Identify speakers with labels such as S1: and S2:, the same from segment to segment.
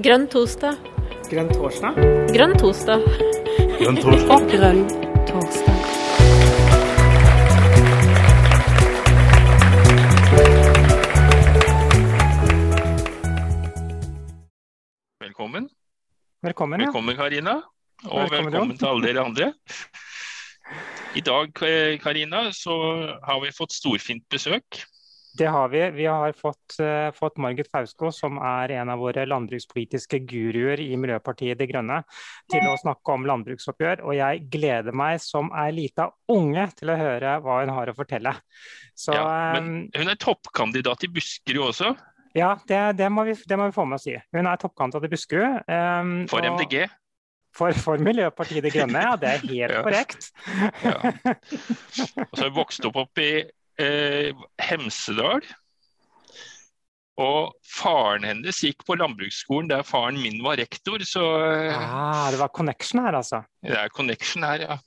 S1: Grønn torsdag.
S2: Grønn torsdag?
S1: Grønn torsdag.
S3: Grønn torsdag.
S4: Grønn torsdag.
S3: Velkommen.
S2: Velkommen, ja.
S3: Velkommen, Karina. Og
S2: Velkommen,
S3: velkommen, til alle dere andre. I dag, eh, Karina, så har vi fått storfint besøk.
S2: Det har vi. Vi har fått, uh, fått Margit Fausko, som er en av våre landbrukspolitiske guruer i Miljøpartiet De Grønne, til å snakke om landbruksoppgjør. Og jeg gleder meg som ei lita unge til å høre hva hun har å fortelle. Så
S3: Ja,
S2: eh,
S3: men hun er toppkandidat i Buskerud også,
S2: ja, det, det, må vi, det må vi få med å si. Hun er toppkandidat i Buskerud. Um,
S3: for
S2: og-
S3: MDG.
S2: For, for Miljøpartiet De Grønne, ja. Det er helt
S3: Ja.
S2: korrekt.
S3: Ja. Og så har hun vokst opp opp i eh, Hemsedal. Og faren hennes gikk på landbruksskolen der faren min var rektor, så eh,
S2: Ah, det var connection her, altså.
S3: det er connection her, ja.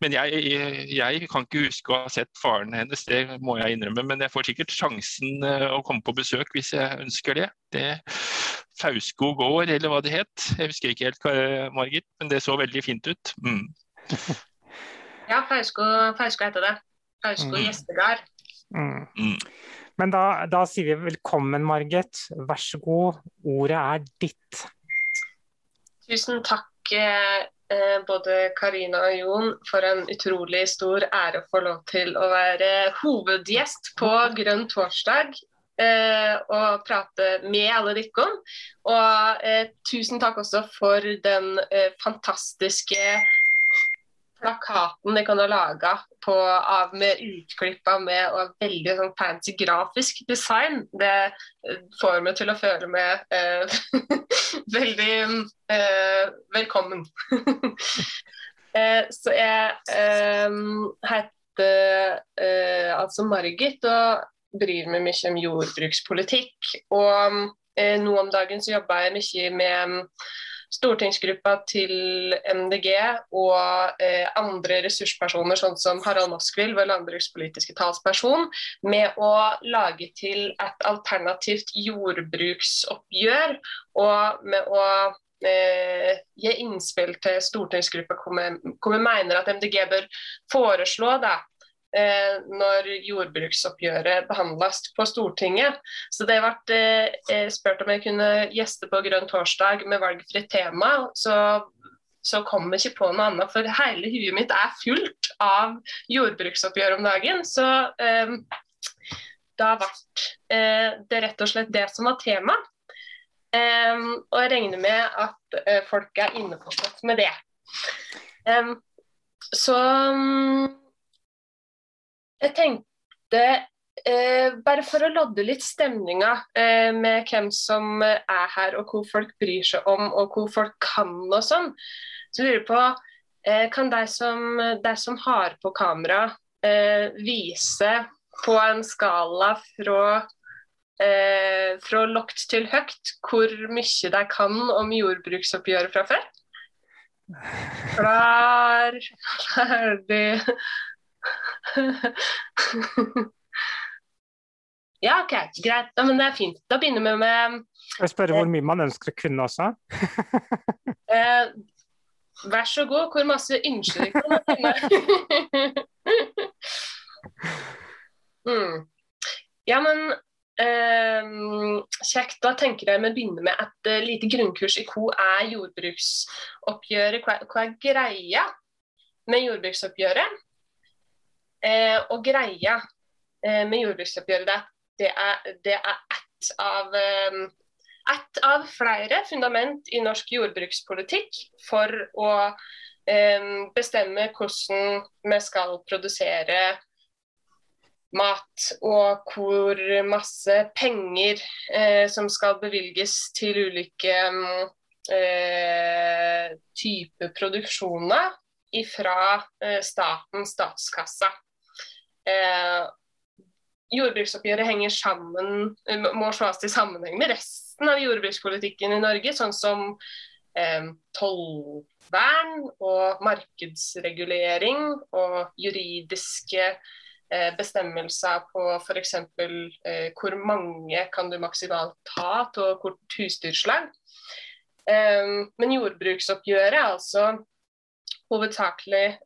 S3: Men jeg, jeg, jeg kan ikke huske å ha sett faren hennes, det må jeg innrømme. Men jeg får sikkert sjansen eh, å komme på besøk hvis jeg ønsker det. det Fausko gård, eller hva det het. Jeg husker ikke helt, Margit, men det så veldig fint ut. Mm.
S5: Ja, Fausko, Fausko heter det. Fausko
S2: Mm.
S5: gjestegard.
S2: Mm.
S3: Mm.
S2: Men da, da sier vi velkommen, Margit. Vær så god, ordet er ditt.
S5: Tusen takk eh, eh, både Karina og Jon for en utrolig stor ære å få lov til å være hovedgjest på Grønn torsdag. eh, og prate med alle dere. Og eh, tusen takk også for den eh, fantastiske plakaten de kan ha laga med utklipp av med og veldig sånn fancy grafisk design. Det eh, får meg til å føle meg eh, veldig eh, velkommen. eh, så jeg eh, heter eh, altså Margit og bryr meg mye om jordbrukspolitikk. Og nå om dagen så jobber jeg mye med stortingsgruppa til MDG og eh, andre ressurspersoner, sånn som Harald Moskvild, vår landbrukspolitiske talsperson, med å lage til et alternativt jordbruksoppgjør, og med å eh, gi innspill til stortingsgruppa hvor vi mener at MDG bør foreslå da, eh, når jordbruksoppgjøret behandles på Stortinget. Så det ble eh, spurt om jeg kunne gjeste på Grønn torsdag med valgfritt tema. Så, så kom jeg ikke på noe annet, for hele huet mitt er fullt av jordbruksoppgjør om dagen. Så eh, da ble eh, det rett og slett det som var tema. Um, og jeg regner med at uh, folk er innforstått med det. Um, så mm, jeg tenkte eh, bare for å lodde litt stemninga eh, med hvem som eh, er her, og hvor folk bryr seg om, og hvor folk kan og sånn, så lurer jeg på eh, Kan de som, de som har på kamera, eh, vise på en skala fra eh, fra lågt til høyt hvor mye de kan om jordbruksoppgjøret fra før? Klar, ferdig Ja, OK, greit. Ja, men det er fint. Da begynner vi med
S2: Skal jeg spørre hvor mye man ønsker å kunne også?
S5: eh, Vær så god, hvor masse ønsker du å kunne? mm. Ja, men eh, kjekt. Da tenker jeg vi begynner med et uh, lite grunnkurs i hva er jordbruksoppgjøret. Hva, hva er greia med jordbruksoppgjøret? Eh, og greia eh, med jordbruksoppgjøret det, er- det er, ett av eh, ett av flere fundament i norsk jordbrukspolitikk for å eh, bestemme hvordan vi skal produsere mat, og hvor masse penger eh, som skal bevilges til ulike eh, typer produksjoner fra eh, statens statskassa. Eh, jordbruksoppgjøret henger sammen, må slås i sammenheng med resten av jordbrukspolitikken i Norge, sånn som eh, tollvern og markedsregulering og juridiske eh, bestemmelser på f.eks. Eh, hvor mange kan du maksimalt ta av hvert husdyrslag. men jordbruksoppgjøret er altså hovedsakelig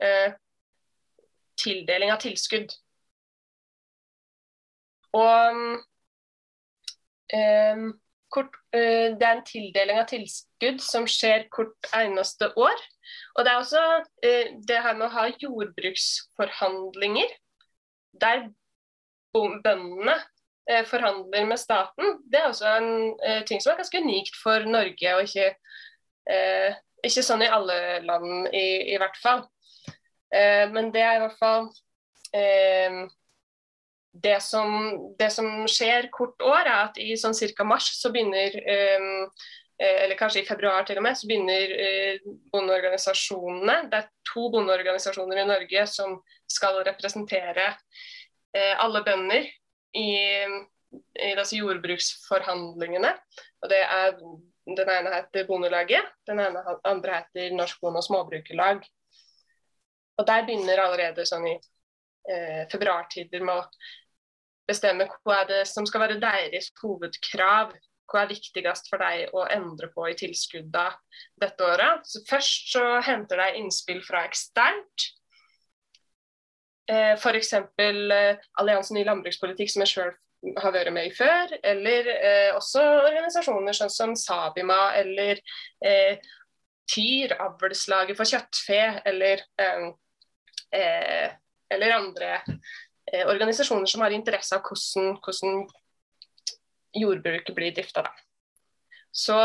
S5: tildeling av tilskudd. Og um, kort, uh, det er en tildeling av tilskudd som skjer hvert eneste år. Og det er også uh, det her med å ha jordbruksforhandlinger der bøndene uh, forhandler med staten. Det er også en ting som er ganske unikt for Norge, og ikke, ikke sånn i alle land i, i hvert fall. men det er i hvert fall det som, det som, skjer kort år, er at i sånn ca. mars så begynner um, eller kanskje i februar til og med, så begynner eh, bondeorganisasjonene Det er to bondeorganisasjoner i Norge som skal representere eh, alle bønder i, i disse jordbruksforhandlingene. Og det er, Den ene heter Bondelaget, den ene, andre heter Norsk Bonde- og Småbrukerlag. Og Der begynner allerede sånn i eh, februartider med å bestemme hva er det som skal være deres hovedkrav. Hva er viktigst for deg å endre på i tilskuddene dette året. Så først så henter de innspill fra eksternt. Eh, F.eks. Eh, Alliansen i landbrukspolitikk, som jeg sjøl har vært med i før. Eller eh, også organisasjoner sånn som Sabima eller eh, TYR, avlslaget for kjøttfe, eller, eh, eller andre eh, organisasjoner som har interesse av hvordan, hvordan jordbruket blir drifta. Så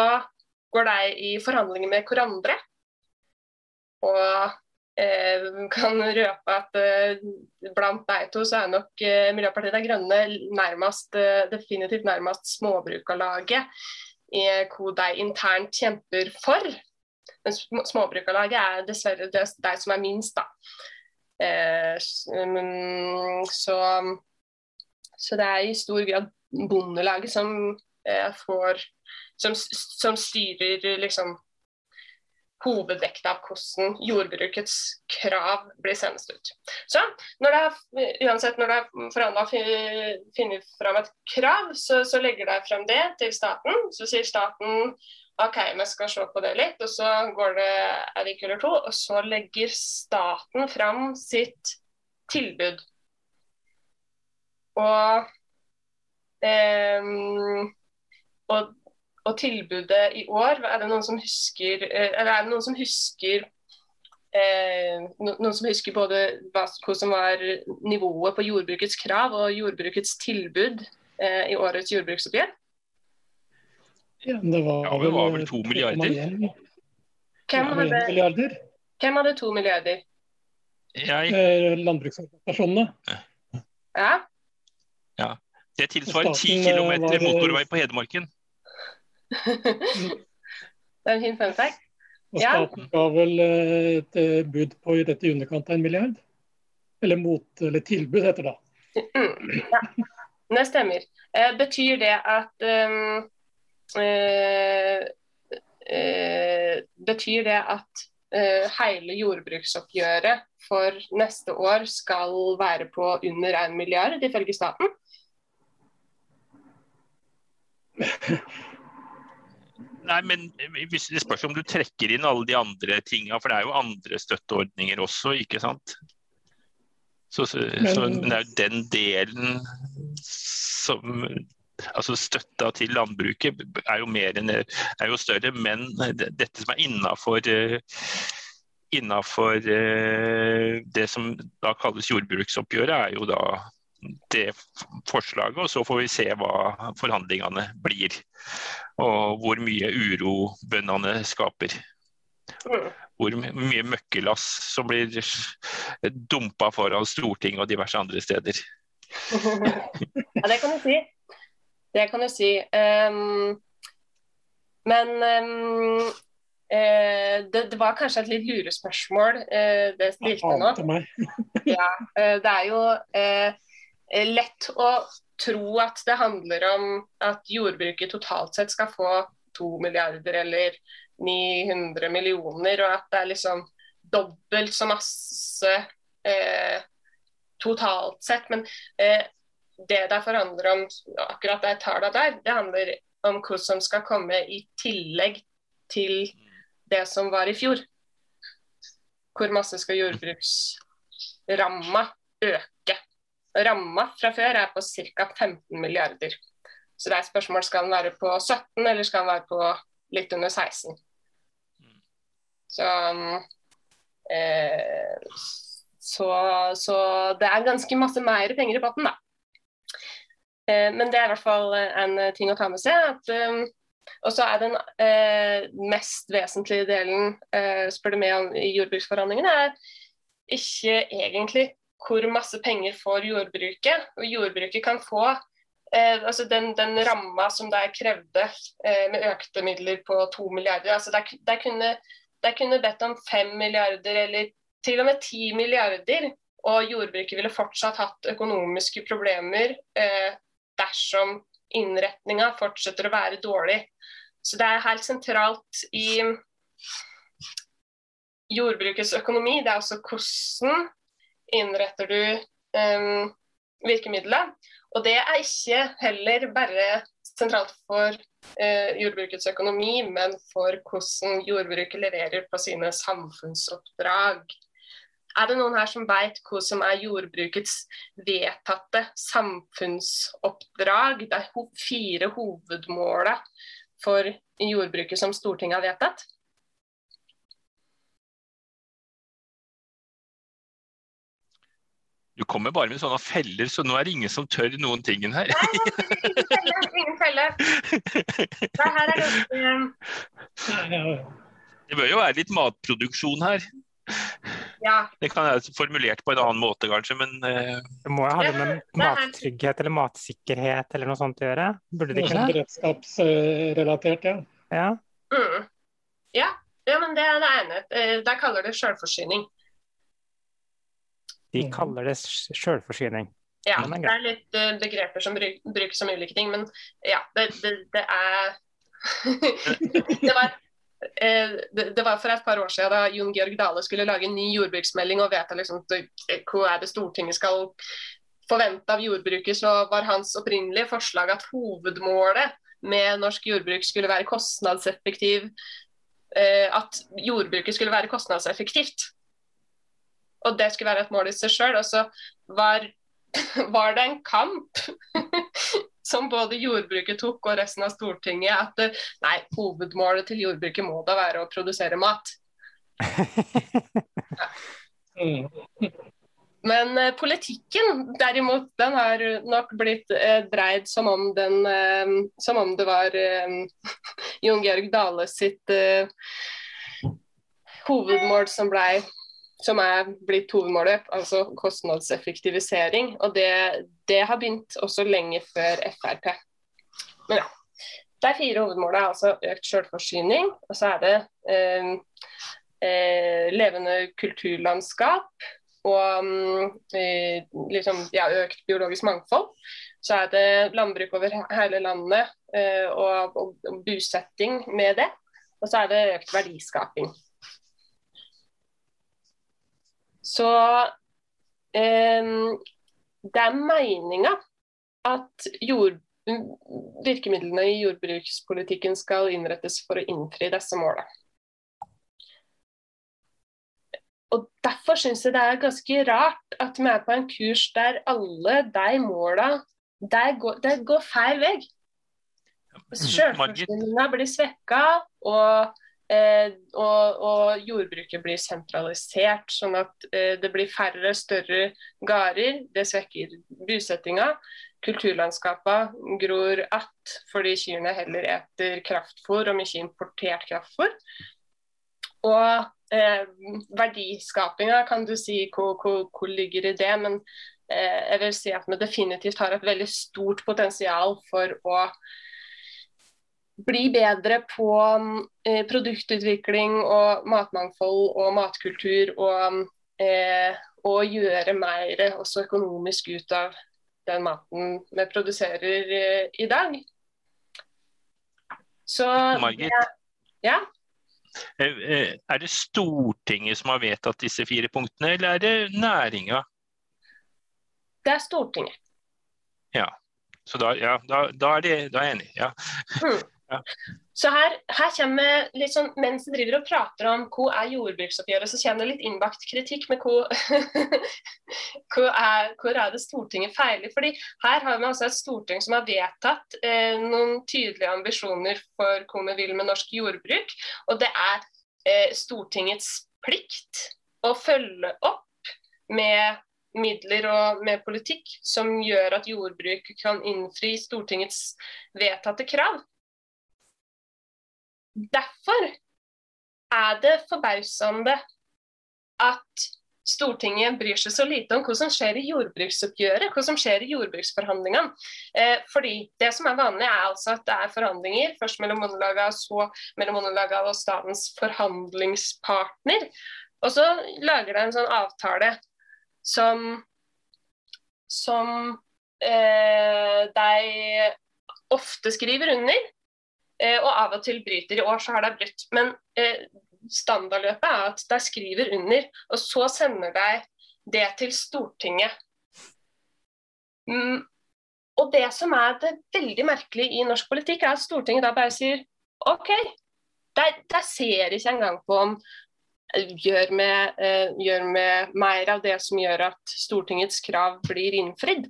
S5: går de i forhandlinger med hverandre. Og eh, kan røpe at eh, blant de to så er nok eh, Miljøpartiet De Grønne nærmest, eh, definitivt nærmest Småbrukarlaget, hvor de internt kjemper for. Men Småbrukarlaget er dessverre de, de som er minst, da. Eh, så, så, det er i stor grad Bondelaget som eh, får som, som styrer liksom hovedvekta av hvordan jordbrukets krav blir sendes ut. Så når det er, uansett når det er forhandla funnet fram et krav, så, så legger de frem det til staten. Så sier staten OK, vi skal se på det litt. Og så går det en uke eller to, og så legger staten fram sitt tilbud. Og, um, og, og, tilbudet i år, er det noen som husker eh, noen som husker eh, noen som husker både hva, som var nivået på jordbrukets krav og jordbrukets tilbud eh, i årets jordbruksoppgjør?
S3: Ja, det var, ja, det var vel to milliarder.
S5: Hvem hadde, milliarder. hvem hadde to milliarder?
S3: Jeg.
S1: Eh, landbruksorganisasjonene.
S5: Ja.
S3: ja. Det tilsvarer ti km eh, motorvei på Hedmarken.
S5: det er en fin fun fact.
S1: Og staten ja. ga vel eh, et bud på dette i underkant av en milliard? Eller, mot, eller tilbud, heter det.
S5: da. ja, det stemmer. betyr det at um, betyr det at eh, hele jordbruksoppgjøret for neste år skal være på under 1 milliard, ifølge staten?
S3: Nei, men Det spørs om du trekker inn alle de andre tinga, for det er jo andre støtteordninger også, ikke sant? Så, så, så, men det er jo den delen som altså Støtta til landbruket er jo, enn, er jo større, men dette som er innafor Innafor eh, det som da kalles jordbruksoppgjøret, er jo da det forslaget. Og så får vi se hva forhandlingene blir. Og hvor mye uro bøndene skaper. Hvor mye møkkelass som blir dumpa foran Stortinget og diverse andre steder.
S5: Ja, det kan du si. Det kan du si. Um, men um, uh, det, det, var kanskje et litt lurespørsmål uh, det stilte nå. ja, uh, det er jo lett å tro at det handler om at jordbruket totalt sett skal få to milliarder eller 900 millioner, og at det er liksom dobbelt så masse totalt sett. Men det derfor handler om, akkurat det tallene der, det handler om hva som skal komme i tillegg til det som var i fjor. Hvor masse skal jordbruksramma øke? Ramma fra før er på ca. 15 milliarder. Så det er spørsmål skal den være på 17 eller skal den være på litt under 16. Så, eh, så, så det er ganske masse mer penger i potten, da. Eh, men det er i hvert fall en ting å ta med seg. at og så er den eh, mest vesentlige delen, eh, spør du meg om i jordbruksforhandlingene, er ikke egentlig hvor masse penger får jordbruket. Og jordbruket kan få eh, altså den, den ramma som det krevde eh, med økte midler på to milliarder. altså der, der, kunne, der kunne bedt om fem milliarder eller til og med ti milliarder. Og jordbruket ville fortsatt hatt økonomiske problemer eh, dersom innretninga fortsetter å være dårlig. Så det er helt sentralt i jordbrukets økonomi. Det er også hvordan innretter du um, virkemidlet. Og det er ikke heller bare sentralt for uh, jordbrukets økonomi, men for hvordan jordbruket leverer på sine samfunnsoppdrag. Er det noen her som vet hva som er jordbrukets vedtatte samfunnsoppdrag? Det er fire hovedmåla for jordbruket som Stortinget har vedtatt?
S3: Du kommer bare med sånne feller, så nå er det ingen som tør noen ting her.
S5: Nei, ingen felle. Det her er det...
S3: Det bør jo være litt matproduksjon her.
S5: Ja.
S3: Det kan være formulert på en annen måte, kanskje, men uh...
S2: Det må jo ha noe med mattrygghet eller matsikkerhet eller noe sånt å gjøre? Burde det ikke det?
S1: Beredskapsrelatert, ja.
S2: Ja.
S5: Mm. ja. ja. men det er det ene. Eh, der kaller det selvforsyning.
S2: De kaller det sjølforsyning.
S5: Ja, det er litt uh, begreper som brukes som ulike ting, men ja, det, det, det er det var Eh, det var for et par år siden da Jon Georg Dale skulle lage en ny jordbruksmelding og vedta liksom, hva er det Stortinget skal forvente av jordbruket, så var hans opprinnelige forslag at hovedmålet med norsk jordbruk skulle være kostnadseffektiv eh, At jordbruket skulle være kostnadseffektivt. Og det skulle være et mål i seg sjøl. Og så var, var det en kamp som både jordbruket tok og resten av Stortinget, at nei, hovedmålet til jordbruket må da være å produsere mat. Ja. Men eh, politikken derimot, den har nok blitt eh, dreid som om, den, eh, som om det var eh, Jon Georg Dale sitt eh, hovedmål som blei som er blitt hovedmålet, altså kostnadseffektivisering. Og det, det, har begynt også lenge før Frp. Men ja. Det er fire hovedmål. Altså økt selvforsyning, og så er det eh, eh, levende kulturlandskap og eh, liksom, ja, økt biologisk mangfold. Så er det landbruk over hele landet eh, og, og, og bosetting med det. Og så er det økt verdiskaping. Så eh, det er meninga at jord, virkemidlene i jordbrukspolitikken skal innrettes for å innfri disse målene. Og Derfor syns jeg det er ganske rart at vi er på en kurs der alle de måla går, går feil vei. Selvforsyninga blir svekka, og Eh, og, og, jordbruket blir sentralisert, sånn at eh, det blir færre, større gårder. Det svekker bosettinga. Kulturlandskapene gror att fordi kyrne heller eter kraftfôr om ikke importert kraftfôr. Og eh, verdiskapinga, kan du si, hvor, hvor, hvor ligger i det? Men eh, jeg vil si at vi definitivt har et veldig stort potensial for å bli bedre på eh, produktutvikling og matmangfold og matkultur. Og, eh, og gjøre mer også økonomisk ut av den maten vi produserer eh, i dag. Så
S3: Margit,
S5: ja.
S3: Eh, eh, er det Stortinget som har vedtatt disse fire punktene, eller er det næringa?
S5: Det er Stortinget.
S3: Ja. Så da, ja, da, da, er, de, da er, jeg enig. Ja.
S5: Mm. Ja. Så her, her kommer litt sånn, Mens vi driver og prater om hva er jordbruksoppgjøret, så kommer det litt innbakt kritikk med hva, hva, er, hvor er det Stortinget feiler. Fordi Her har vi altså et storting som har vedtatt eh, noen tydelige ambisjoner for hva vi vil med norsk jordbruk. Og det er eh, Stortingets plikt å følge opp med midler og med politikk som gjør at jordbruk kan innfri Stortingets vedtatte krav. Derfor er det forbausende at Stortinget bryr seg så lite om hva som skjer i jordbruksoppgjøret, hva som skjer i jordbruksforhandlingene. Eh, fordi Det som er vanlig, er altså at det er forhandlinger, først mellom Bondelaget så mellom Bondelaget og statens forhandlingspartner. Og så lager de en sånn avtale som, som eh, de ofte skriver under. Eh, og av og til bryter. I år så har de brutt. Men eh, standardløpet er at de skriver under, og så sender de det til Stortinget. Mm, og det som er det veldig merkelige i norsk politikk, er at Stortinget da bare sier OK. De, ser ikke engang på om eh, gjør med, gjør med mer av det som gjør at Stortingets krav blir innfridd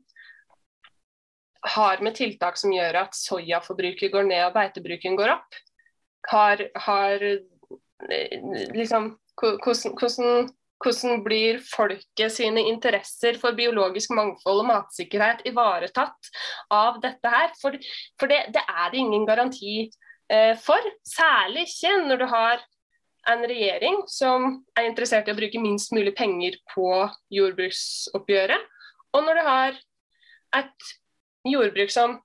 S5: har med tiltak som gjør at soyaforbruket går ned og beitebruken går opp? Har, har liksom hvordan, hvordan, hvordan, blir folket sine interesser for biologisk mangfold og matsikkerhet ivaretatt av dette her? For, for det, det, er det ingen garanti eh, for. Særlig ikke når du har en regjering som er interessert i å bruke minst mulig penger på jordbruksoppgjøret, og når du har et jordbruk som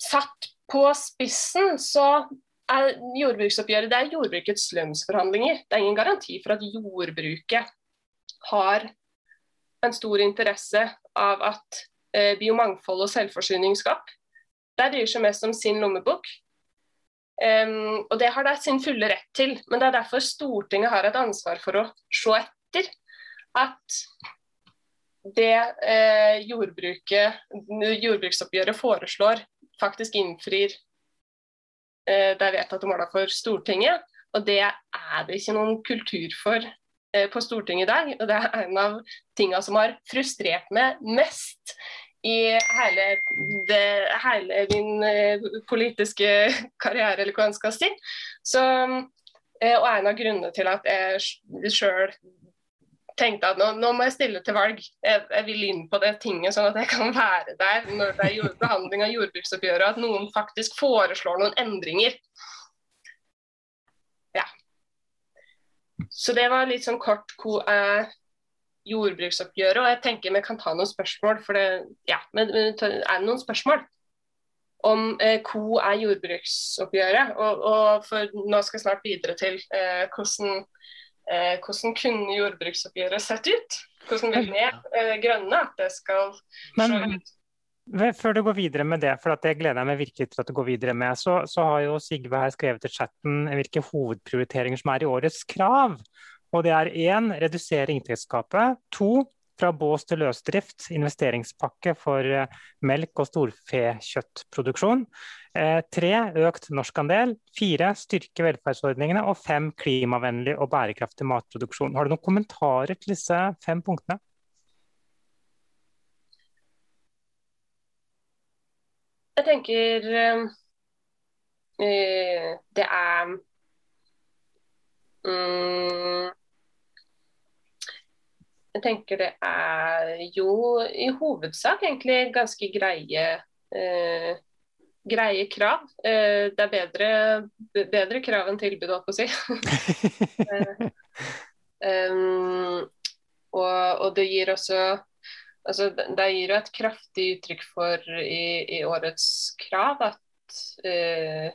S5: Satt på spissen, så er jordbruksoppgjøret det er jordbrukets lønnsforhandlinger. Det er ingen garanti for at jordbruket har en stor interesse av at eh, biomangfold og selvforsyning skal opp. De bryr seg mest om sin lommebok. Um, og det har de sin fulle rett til, men det er derfor Stortinget har et ansvar for å se etter at det eh, jordbruksoppgjøret foreslår, faktisk innfrir eh, det er vedtatte måla for Stortinget. Og det er det ikke noen kultur for eh, på Stortinget i dag. Og det er en av tinga som har frustrert meg mest i hele, det, hele min eh, politiske karriere, eller hva en skal si. Så, eh, og en av grunnene til at jeg sjøl tenkte at nå, nå, må jeg stille til valg. Jeg, jeg, vil inn på det tinget, sånn at jeg kan være der når det er behandling av jordbruksoppgjøret, at noen faktisk foreslår noen endringer. Ja. Så det var litt sånn kort hvor er jordbruksoppgjøret. Og jeg tenker vi kan ta noen spørsmål. For det, ja, men er det noen spørsmål? om eh, hvor er jordbruksoppgjøret. Og, og, for nå skal jeg snart videre til eh, hvordan eh, hvordan kunne jordbruksoppgjøret sett ut? Hvordan vil vi eh, grønne at det skal
S2: se ut? Før du går videre med det, for det gleder jeg meg virkelig til at du går videre med, så, så har jo Sigve her skrevet i chatten hvilke hovedprioriteringer som er i årets krav. Og det er én, redusere inntektsgapet. To, fra bås til løsdrift, investeringspakke for eh, melk- og storfekjøttproduksjon. Eh, tre, økt norskandel. Fire, styrke velferdsordningene. Og fem, klimavennlig og bærekraftig matproduksjon. Har du noen kommentarer til disse fem punktene?
S5: Jeg tenker øh, det er um, jeg tenker det er jo i hovedsak egentlig ganske greie, eh, greie krav. Eh, det er bedre, bedre, krav enn tilbud, holdt på å si. um, og, og, det gir også altså, Det gir jo et kraftig uttrykk for i, i årets krav at eh,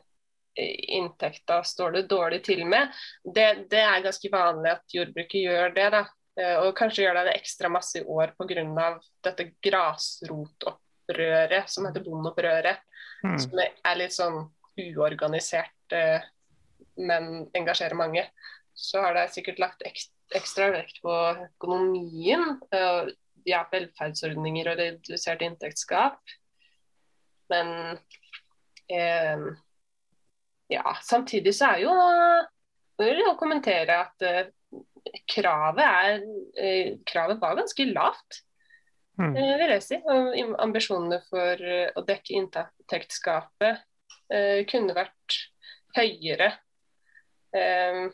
S5: inntekta står det dårlig til med. Det, det, er ganske vanlig at jordbruket gjør det. da. Eh, og kanskje gjør det det ekstra masse i år pga. dette grasrotopprøret som heter Bondeopprøret. Mm. Som er litt sånn uorganisert, eh, men engasjerer mange. Så har de sikkert lagt ekstra vekt på økonomien. Ja, velferdsordninger og redusert inntektsgap. Men eh, ja, samtidig så er jo jo kommentere at eh, kravet, er, eh, kravet var ganske lavt. Mm. Vil jeg si. Og ambisjonene for eh, å dekke inntektsgapet kunne vært høyere. Um,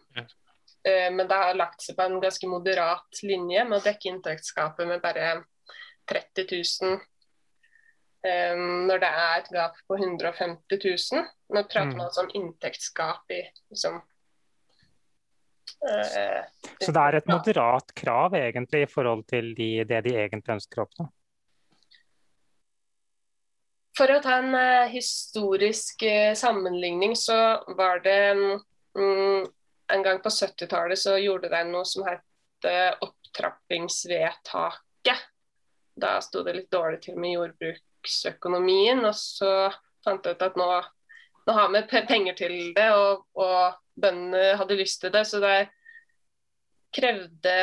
S5: men det har lagt seg på en ganske moderat linje med å dekke inntektsgapet med bare 30 000 um, når det er et gap på 150 000. Nå prater man mm. altså om inntektsgap i liksom,
S2: Så det er et moderat krav egentlig i forhold til de, det de egentlig ønsker å oppnå?
S5: For å ta en uh, historisk uh, sammenligning, så var det um, en gang på 70-tallet så gjorde de noe som het opptrappingsvedtaket. Da sto det litt dårlig til med jordbruksøkonomien. Og så fant jeg ut at nå, nå har vi penger til det, og, og bøndene hadde lyst til det. Så det krevde,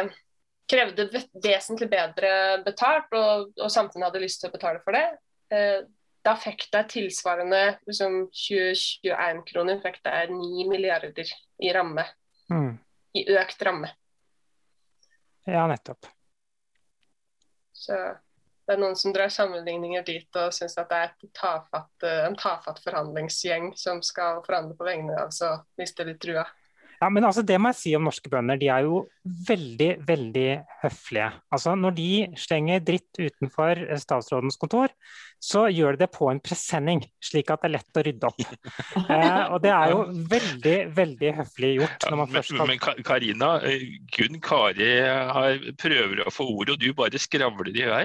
S5: krevde vesentlig bedre betalt, og, og, samfunnet hadde lyst til å betale for det. Eh, da fikk de tilsvarende liksom 2021-kroner fikk de 9 milliarder i ramme. Mm. I økt ramme.
S2: Ja, nettopp.
S5: Så det er noen som drar sammenligninger dit og syns at det er tafatt, en tafatt forhandlingsgjeng som skal forhandle på vegne av, så mister de trua.
S2: Ja, men altså, Det må jeg si om norske bønder. De er jo veldig, veldig høflige. Altså, Når de slenger dritt utenfor statsrådens kontor, så gjør de det på en presenning, slik at det er lett å rydde opp. Eh, og det er jo veldig, veldig høflig gjort. når man først
S3: Men Karina, eh, Gunn Kari har prøver å få ordet, og du bare skravler i vei.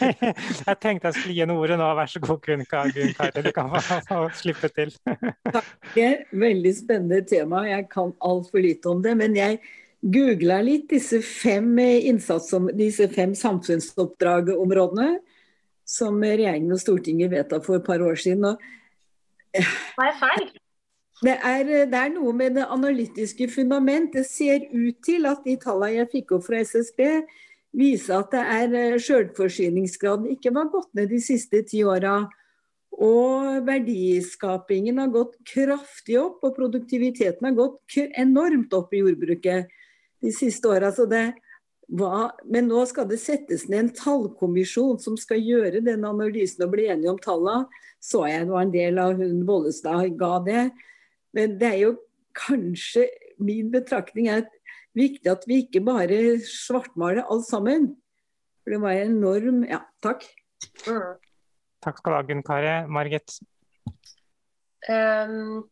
S2: jeg tenkte jeg skulle gi henne ordet nå. Vær så god, Gunn Kari. Du kan få, få slippe til.
S4: Takk. Veldig spennende tema. Jeg kan altfor lite om det. Men jeg googla litt disse fem, disse fem samfunnsoppdragområdene som regjeringen og Stortinget vedtok for et par år siden. Og,
S5: Hva er feil?
S4: Det er, det er, noe med det analytiske fundament. Det ser ut til at de tallene jeg fikk opp fra SSB, viser at det er eh, selvforsyningsgraden ikke var gått ned de siste ti åra. Og verdiskapingen har gått kraftig opp, og produktiviteten har gått enormt opp i jordbruket de siste åra. Men nå skal det settes ned en tallkommisjon som skal gjøre den analysen og bli enige om tallene. Så jeg det var en del av hun Bollestad ga det. Men det er jo kanskje min betraktning er viktig at vi ikke bare svartmaler alt sammen. For det var en enorm Ja, takk. Mm.
S2: Takk skal du ha, Gunn Kari. Margit?
S5: Um,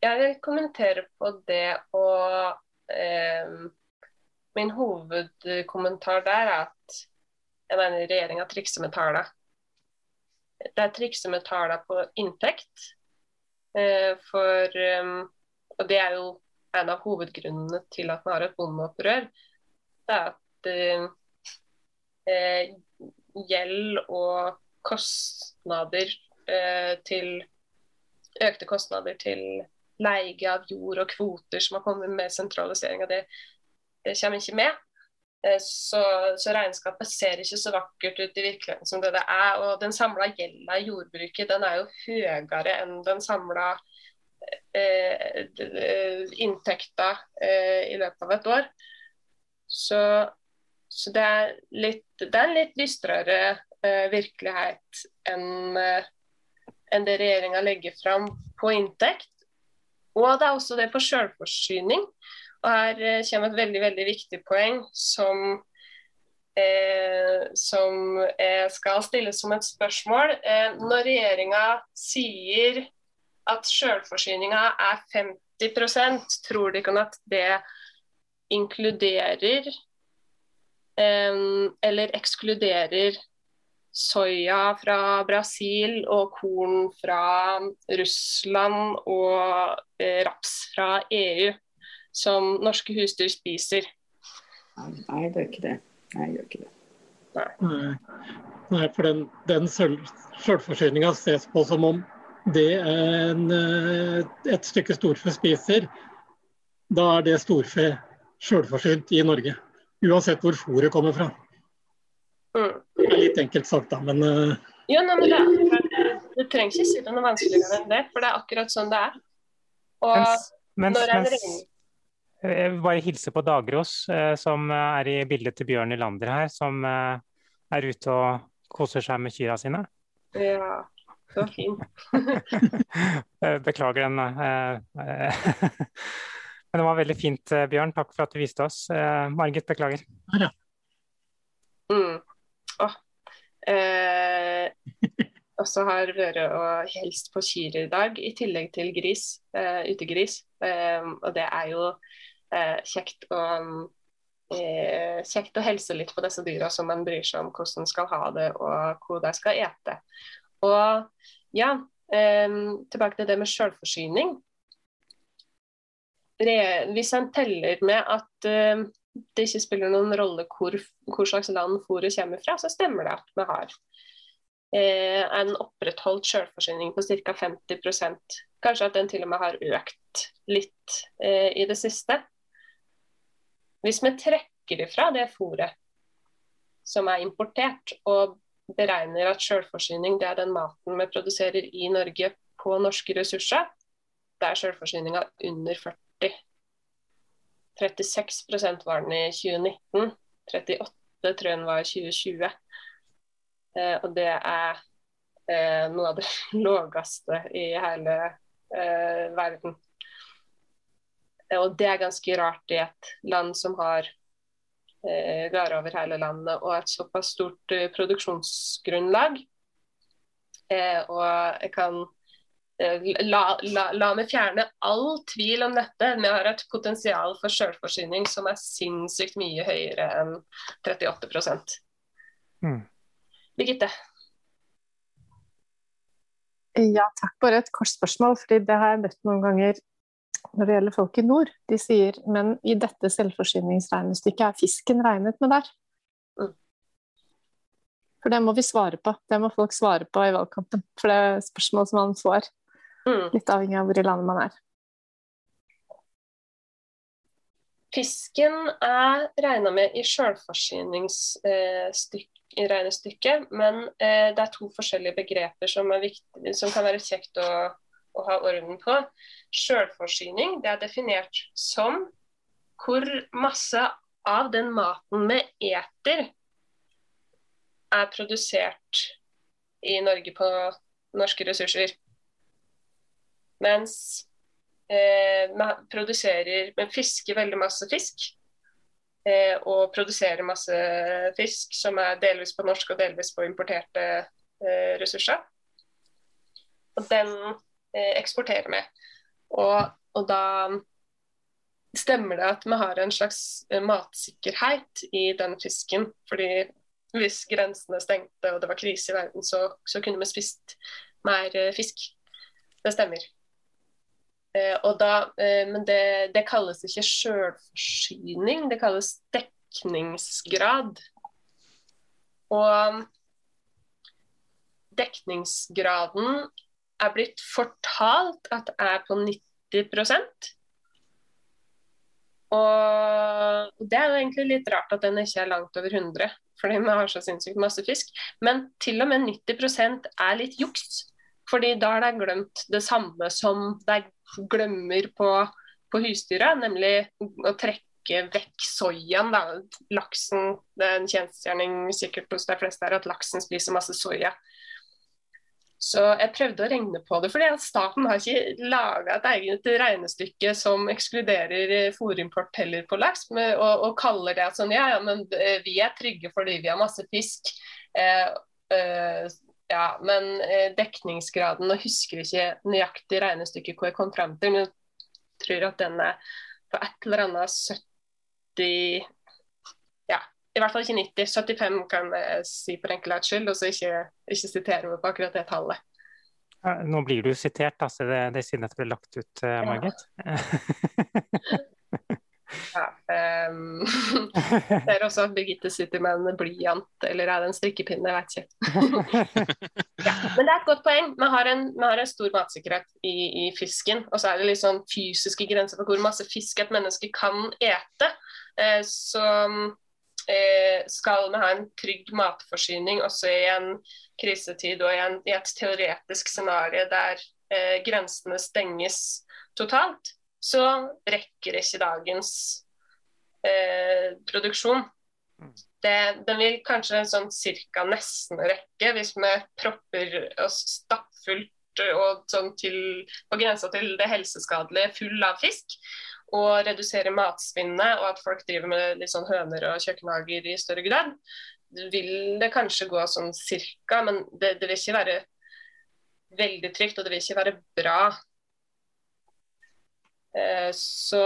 S5: jeg vil kommentere på det og um, Min hovedkommentar der er at jeg mener regjeringa trikser med tallene. Det er trikser med tallene på inntekt. Uh, for um, Og det er jo en av hovedgrunnene til at man har et bondeopprør. Det er at uh, gjeld og kostnader eh, til Økte kostnader til leie av jord og kvoter som har kommet med sentralisering av det kommer ikke med. Eh, så, så, regnskapet ser ikke så vakkert ut i virkeligheten som det det er. Og den samla gjelda i jordbruket den er jo høyere enn den samla eh, inntekta eh, i løpet av et år. Så, så det, er litt, det er en litt dystrere eh, virkelighet enn uh, en det regjeringa legger fram på inntekt. Og det er også det på selvforsyning. Og her uh, kommer et veldig, veldig viktig poeng som, som skal stilles som et spørsmål. når regjeringa sier at selvforsyninga er 50% tror de ikke at det inkluderer eller ekskluderer soya fra Brasil og korn fra Russland og eh, raps fra EU som norske husdyr spiser.
S4: Nei, det gjør ikke det. Nei, det gjør ikke det.
S1: Nei. Nei, for den, den selvforsyninga ses på som om det en, eh, et stykke storfe spiser, da er det storfe selvforsynt i Norge. Uansett hvor fôret kommer fra. Mm. Det er litt enkelt sagt, da, men uh...
S5: Jo, nei, men det, du trenger ikke si det noe vanskeligere enn det, for det er akkurat sånn det er. Og
S2: Mens, mens,
S5: når en
S2: mens
S5: regn...
S2: jeg vil bare hilse på Dagros, eh, som er i bildet til Bjørn Nylander her, som eh, er ute og koser seg med kyrne sine.
S5: Ja, så fint.
S2: Eh, Beklager den. eh, eh, Men det var veldig fint, eh, Bjørn. Takk for at du viste oss. Eh, Margit, beklager.
S5: Mm. Oh. Eh, og så har vært og helst på kyr i dag, i tillegg til gris, eh, utegris. Eh, og det er jo eh, kjekt å eh, kjekt å helse litt på disse dyra som man bryr seg om hvordan de skal ha det og hvor de skal ete. Og ja, eh, tilbake til det med selvforsyning. Hvis en teller med at eh, det ikke spiller noen rolle hvor, hvor slags land fôret kommer fra, så stemmer det at vi har en opprettholdt selvforsyning på ca. 50% Kanskje at den til og med har økt litt eh, i det siste. Hvis vi trekker ifra det fôret som er importert, og beregner at selvforsyning er den maten vi produserer i Norge på norske ressurser, da er selvforsyninga under 40 36% var den i 2019. 38 tror jeg den var i 2020. Eh, og det er eh, noe av det laveste i hele eh, verden. Og det er ganske rart i et land som har eh, gårder over hele landet og et såpass stort eh, produksjonsgrunnlag. Eh, og jeg kan eh, la, la, la meg fjerne all tvil om dette. Vi har et potensial for selvforsyning som er sinnssykt mye høyere enn 38
S2: Mm.
S5: Birgitte?
S6: Ja, takk. Bare et kort spørsmål, fordi det har jeg møtt noen ganger når det gjelder folk i nord. De sier men i dette selvforsyningsregnestykket er fisken regnet med der.
S5: Mm.
S6: For det må vi svare på. Det må folk svare på i valgkampen. For det er spørsmål som man får,
S5: Mm.
S6: litt avhengig av hvor i landet man er.
S5: Fisken er regna med i selvforsyningsregnestykket, men eh, det er to forskjellige begreper som, viktig, som kan være kjekt å, å ha orden på. Selvforsyning det er definert som hvor masse av den maten vi eter, er produsert i Norge på norske ressurser. Mens eh, man produserer, men fisker veldig masse fisk. Eh, og produserer masse fisk som er delvis på norsk og delvis på importerte eh, ressurser. Og den eh, eksporterer vi. Og, og da stemmer det at vi har en slags matsikkerhet i den fisken. fordi hvis grensene stengte og det var krise i verden, så, så kunne vi spist mer eh, fisk. Det stemmer. Eh, da, eh, men det, det kalles ikke selvforsyning, det kalles dekningsgrad. Og dekningsgraden er blitt fortalt at er på 90% og det er jo egentlig litt rart at den ikke er langt over 100, fordi vi har så sinnssykt masse fisk. Men til og med 90% er litt juks. Fordi da har de glemt det samme som de glemmer på, på husdyra, nemlig å trekke vekk soyaen. Da. Laksen, det er en kjensgjerning sikkert hos de fleste her at laksen spiser masse soya. Så jeg prøvde å regne på det, fordi staten har ikke laga et eget regnestykke som ekskluderer fôrimport heller på laks, og, og, kaller det sånn, ja, ja, men vi er trygge fordi vi har masse fisk. Eh, eh, ja, men eh, dekningsgraden Nå husker jeg ikke nøyaktig regnestykket hvor jeg kom frem til, men jeg tror at den er på et eller annet 70 Ja, i hvert fall ikke 90. 75 kan jeg si for enkelhets skyld, og så ikke, ikke sitere meg på akkurat det tallet.
S2: Ja, Nå blir du sitert, da, så det, det er at det ble lagt ut, uh, Margit.
S5: Ja, um, det er også Birgitte sitter med en blyant, eller er det en strikkepinne, jeg vet ikke. ja, men det er et godt poeng. Vi har en, vi har en stor matsikkerhet i, i, fisken. Og så er det litt sånn fysiske grenser for hvor masse fisk et menneske kan ete. Eh, så eh, skal vi ha en trygg matforsyning også i en krisetid og i, en, i et teoretisk scenario der eh, grensene stenges totalt, så rekker ikke dagens eh, produksjon. Det, den vil kanskje sånn cirka nesten rekke hvis vi propper oss stappfullt og sånn til, på grensa til det helseskadelige full av fisk. Og redusere matsvinnet, og at folk driver med litt sånn høner og kjøkkenhager i større grad. Vil det kanskje gå sånn cirka, men det, det vil ikke være veldig trygt, og det vil ikke være bra. Eh, så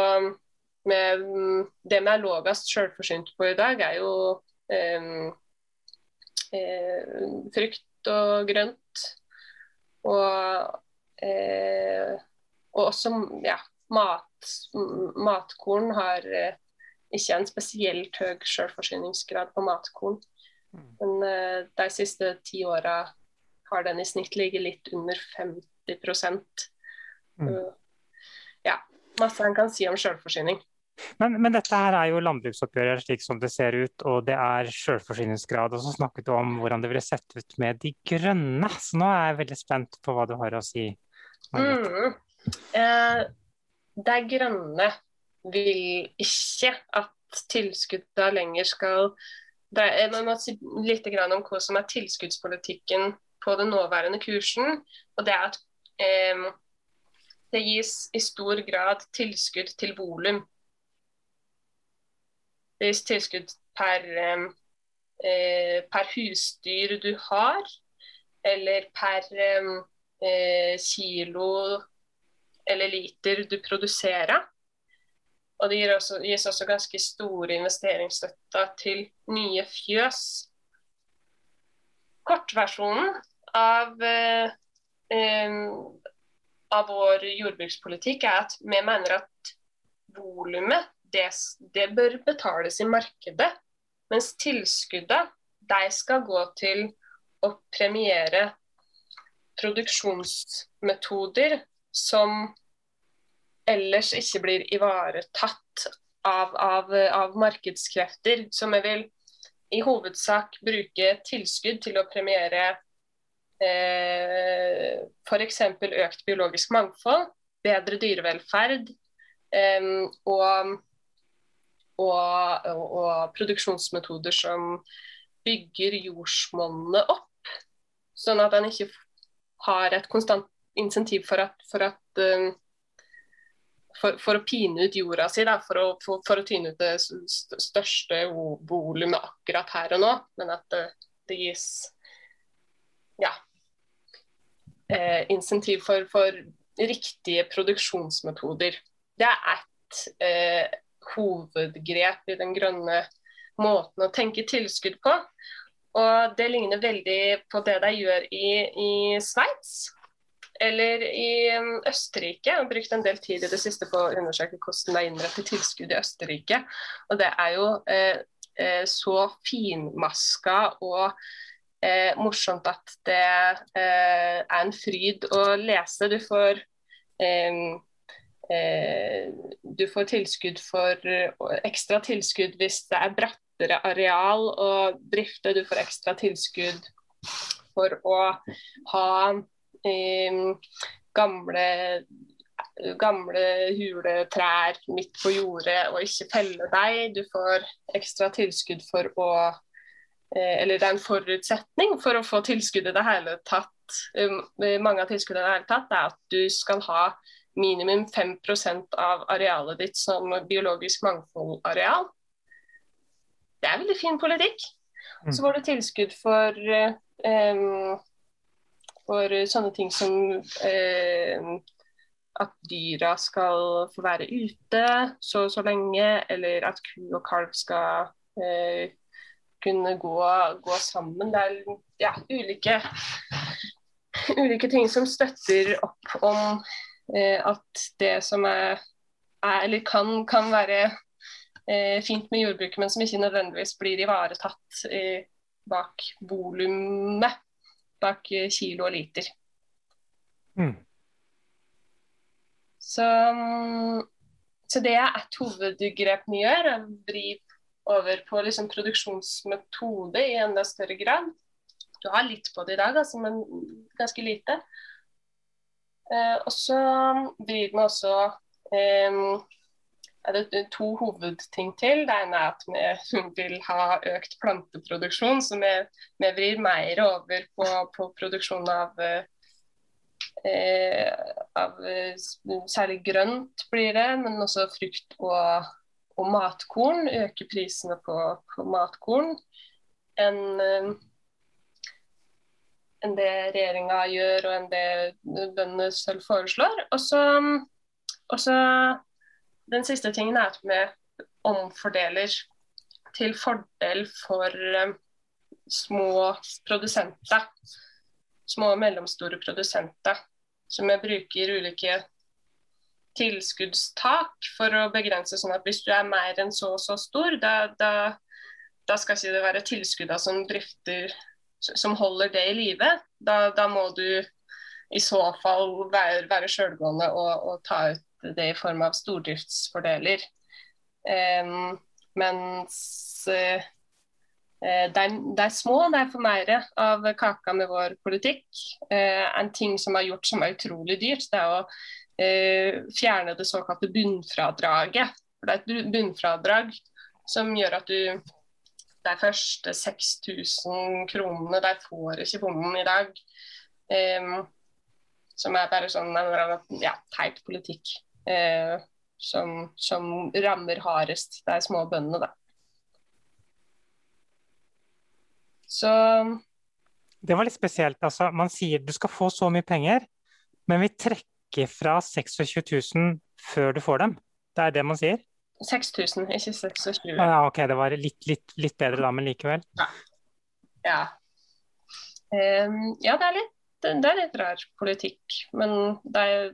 S5: med, det vi er lavest selvforsynt på i dag, er jo eh, eh, frukt og grønt. Og, eh, og også ja, mat, matkorn har eh, ikke en spesielt høy selvforsyningsgrad på matkorn. Mm. Men eh, de siste ti åra har den i snitt ligget litt under 50 mm. Masse en kan si om selvforsyning.
S2: Men, men, dette her er jo landbruksoppgjøret slik som det ser ut, og det er selvforsyningsgrad. Og så snakket du om hvordan det ville sett ut med De grønne. Så nå er jeg veldig spent på hva du har å si.
S5: Mm. Eh, de grønne vil ikke at tilskuddene lenger skal det er, Man må si litt om hva som er tilskuddspolitikken på den nåværende kursen. og det er at eh, det gis i stor grad tilskudd til volum. Det gis tilskudd per, eh, per husdyr du har, eller per eh, kilo eller liter du produserer. Og det gis også, gis også ganske store investeringsstøtter til nye fjøs. Kortversjonen av, eh, av vår jordbrukspolitikk er at vi mener at volumet det, det, bør betales i markedet. Mens tilskuddet de skal gå til å premiere produksjonsmetoder som ellers ikke blir ivaretatt av, av, av markedskrefter. Så vi vil i hovedsak bruke tilskudd til å premiere eh, f.eks. økt biologisk mangfold, bedre dyrevelferd eh, og, og, og, produksjonsmetoder som bygger jordsmonnet opp, sånn at en ikke har et konstant insentiv for at, for, at, um, for, for å pine ut jorda si, da, for, å, for, å tyne ut det største volumet akkurat her og nå, men at det, det gis ja, eh, insentiv for, riktige produksjonsmetoder. Det er ett eh, hovedgrep i den grønne måten å tenke tilskudd på. Og det ligner veldig på det de gjør i, i Sveits. Eller i um, Østerrike. Jeg har brukt en del tid i det siste på å undersøke hvordan det er innrettet tilskudd i Østerrike. Og det er jo eh, eh, så finmaska og eh, morsomt at det eh, er en fryd å lese. Du får eh, eh, du får tilskudd for ekstra tilskudd hvis det er brattere areal å drifte. Du får ekstra tilskudd for å ha gamle, gamle huletrær midt på jordet og ikke felle deg. Du får ekstra tilskudd for å eh, Eller det er en forutsetning for å få tilskudd i det hele tatt. Um, mange av tilskuddene i det hele tatt er at du skal ha minimum 5% av arealet ditt som biologisk mangfoldareal. Det er veldig fin politikk. Mm. Så får du tilskudd for um, for sånne ting som um, at dyra skal få være ute så og så lenge, eller at ku og kalv skal eh, kunne gå, gå, sammen. Det er ja, ulike, ulike, ting som støtter opp om eh, at det som er, er eller kan, kan være eh, fint med jordbruket, men som ikke nødvendigvis blir ivaretatt eh, bak volumet bak kilo og liter. Mm. Så, så, det er et hovedgrep vi gjør. Vri over på liksom produksjonsmetode i enda større grad. Du har litt på det i dag, altså, men ganske lite. Eh, og så driver vi også eh, er det to hovedting til. Det ene er at vi vil ha økt planteproduksjon, så vi, vi vrir mer over på, på produksjon av, eh, av Særlig grønt blir det, men også frukt og, og matkorn. Øke prisene på, på matkorn. En, eh, enn det regjeringa gjør og enn det bøndene selv foreslår. Og så Den siste tingen er at vi omfordeler til fordel for um, små produsenter. Små og mellomstore produsenter. Så vi bruker ulike tilskuddstak for å begrense sånn at hvis du er mer enn så og så stor, da, da, da skal ikke det være tilskuddene som drifter som holder det i live, da, da, må du i så fall være, være sjølgående og, og, ta ut det i form av stordriftsfordeler. Um, mens uh, er, er, små, det er for mer av kaka med vår politikk. Uh, en ting som er gjort som er utrolig dyrt, det er å fjerne det såkalte bunnfradraget. For det er et bunnfradrag som gjør at du de første 6000 kronene de får ikke bonden i dag. Um, som er bare sånn ja, teit politikk uh, som, som, rammer hardest de små bøndene, da. Så
S2: Det var litt spesielt. Altså, man sier du skal få så mye penger, men vi trekker fra 26 000 før du får dem. Det er det man sier?
S5: 6000, ikke 26.
S2: Ja, ok, det var litt, litt, litt bedre da, men likevel.
S5: Ja. Ja, um, ja det, er litt, det er litt rar politikk, men det er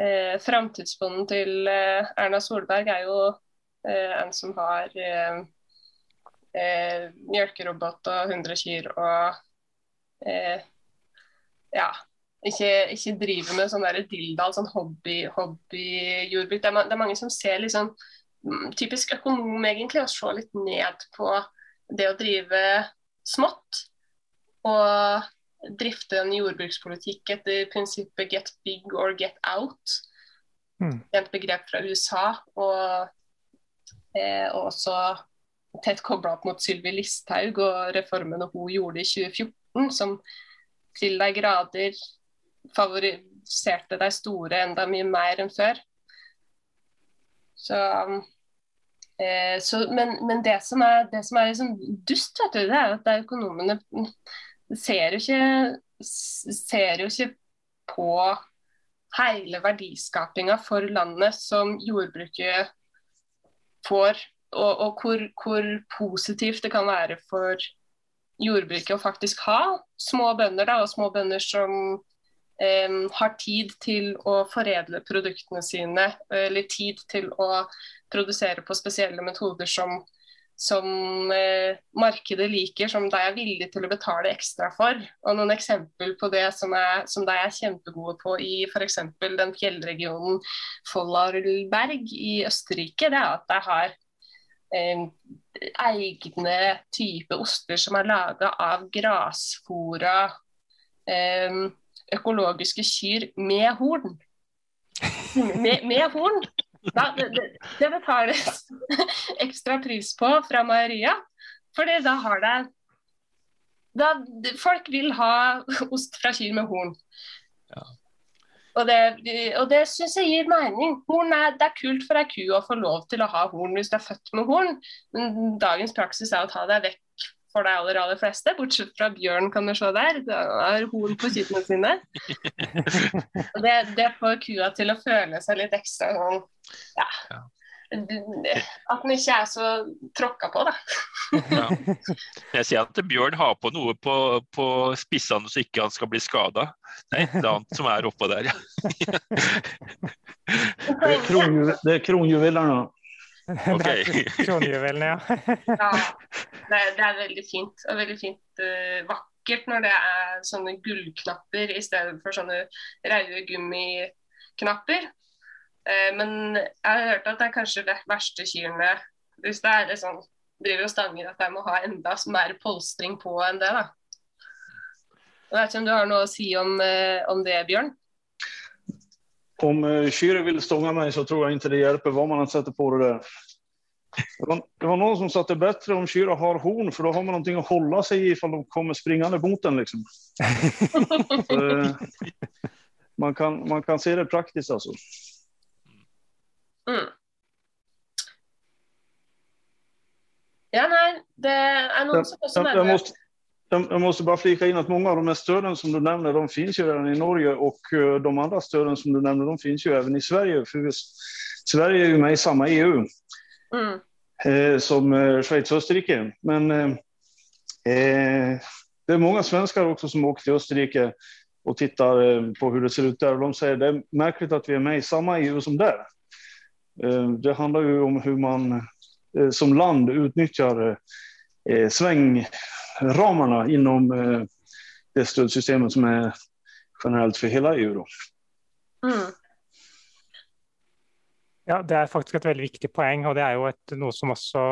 S5: eh, Framtidsbonden til eh, Erna Solberg er jo eh, en som har eh, eh mjølkerobot og 100 kyr og eh, ja, ikke, ikke drive med sånn dilldall, sånn hobbyjordbruk. Hobby det, er, det er mange som ser liksom typisk økonom egentlig, og se litt ned på det å drive smått. Og drifte en jordbrukspolitikk etter prinsippet 'get big or get out'. Mm. Det er et begrep fra USA. Og, eh, og også tett kobla opp mot Sylvi Listhaug og reformene hun gjorde i 2014, som til de grader favoriserte de store enda mye mer enn før. Så, eh, så men, men, det som er, det som er liksom dust, vet du, det er at de økonomene ser jo ikke, ser jo ikke på hele verdiskapinga for landet som jordbruket får, og, og hvor, hvor, positivt det kan være for jordbruket å faktisk ha små bønder, da, og små bønder som har tid til å foredle produktene sine, eller tid til å produsere på spesielle metoder som, som eh, markedet liker, som de er villige til å betale ekstra for. Og Noen eksempel på det som, er, som de er kjempegode på i f.eks. den fjellregionen Follarlberg i Østerrike, det er at de har eh, egne type oster som er laga av grasfora eh, økologiske kyr med horn. Med, med horn. Da, det, det, betales ekstra pris på fra meieria, fordi da har det da, Folk vil ha ost fra kyr med horn. Ja. Og det, og det syns jeg gir mening. Horn er, det er kult for ei ku å få lov til å ha horn hvis du er født med horn, men dagens praksis er å ta deg vekk for de aller, aller fleste, bortsett fra bjørn, kan du se der. Han har horn på kittene sine. det, det, får kua til å føle seg litt ekstra sånn ja. At den ikke er så tråkka på, da.
S3: ja. Jeg ser at Bjørn har på noe på, på spissene så ikke han skal bli skada. Det er et eller annet som er oppå der, ja.
S7: det er kronjuveler nå.
S3: Okay.
S2: Kronjuvelen, ja.
S5: ja det, det, er veldig fint. Og veldig fint uh, vakkert når det er sånne gullknapper i stedet for sånne røde gummiknapper. Uh, men jeg har hørt at det er kanskje det verste kyrne Hvis det er det sånn driver og stanger at jeg må ha enda mer polstring på enn det, da. Jeg vet ikke om du har noe å si om, uh, om det, Bjørn?
S7: Om uh, vil vill stånga mig så tror jag inte det hjälper vad man än sätter på det där. Det var, det var någon som sa att det är bättre om Kyrre har horn för då har man någonting att hålla sig i ifall de kommer springande mot den. Liksom. Så, eh, man, kan, man kan se det praktiskt alltså.
S5: Mm. Ja, nei, det er noen som også
S7: måste, jag, måste bara flika in att många av de här stöden som du nämner, de finns ju redan i Norge och eh, de andra stöden som du nämner, de finns ju även i Sverige. För Sverige är ju med i samma EU
S5: mm,
S7: eh, som eh, Schweiz och Österrike. Men eh, det är många svenskar också som åker till Österrike och tittar på hur det ser ut där. Och de säger det är märkligt att vi är med i samma EU som där. Eh, det handlar ju om hur man som land utnyttjar svängramarna inom eh, det stödsystemet som är generellt för hela EU. Då.
S5: mm,
S2: Ja, Det er faktisk et veldig viktig poeng, og det er jo et, noe som også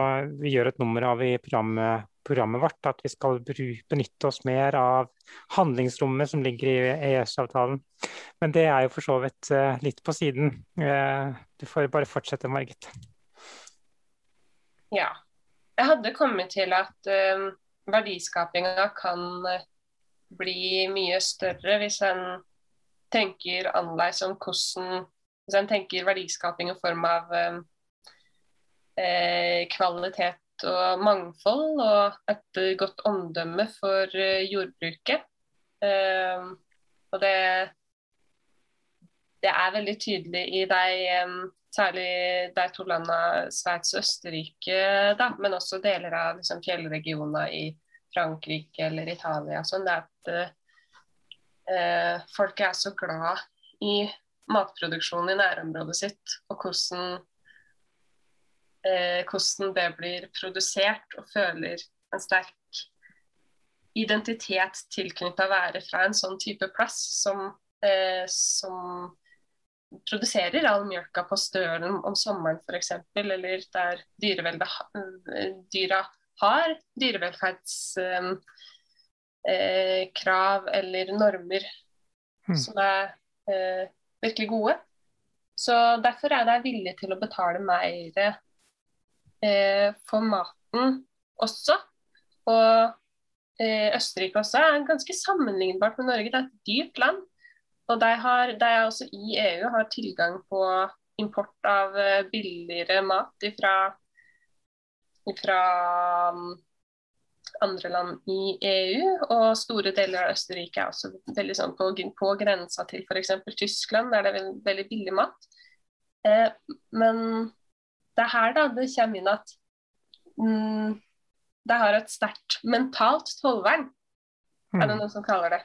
S2: vi gjør et nummer av i programmet, programmet vårt. At vi skal benytte oss mer av handlingsrommet som ligger i EØS-avtalen. Men det er jo for så vidt eh, litt på siden. Eh, du får bare fortsette, Margit.
S5: ja. Jeg hadde kommet til at um, verdiskapinga kan eh, bli mye større hvis en tenker annerledes om hvordan Hvis en tenker verdiskaping i form av um, eh, kvalitet og mangfold og et godt omdømme for uh, jordbruket. Um, og det, det er veldig tydelig i de um, særlig de to landene Sveits og Østerrike, da, men også deler av liksom, fjellregioner i Frankrike eller Italia. Sånn at eh, folk er så glad i matproduksjonen i nærområdet sitt, og hvordan, eh, hvordan det blir produsert, og føler en sterk identitet tilknyttet å være fra en sånn type plass som, eh, som produserer all mjølka på stølen om sommeren f.eks., eller der dyra har dyrevelferdskrav eh, eller normer
S2: Mm.
S5: som er eh, virkelig gode. Så derfor er jeg villig til å betale mer eh, for maten også. Og eh, Østerrike også er ganske sammenlignbart med Norge. Det er et dyrt land. Og de, har, de er også i EU har tilgang på import av eh, billigere mat fra andre land i EU. Og store deler av Østerrike er også veldig sånn på, på grensa til f.eks. Tyskland, der det er veldig, veldig billig mat. Eh, men det er her da det kommer inn at mm, det har et sterkt mentalt tollvern, er det noen som kaller det.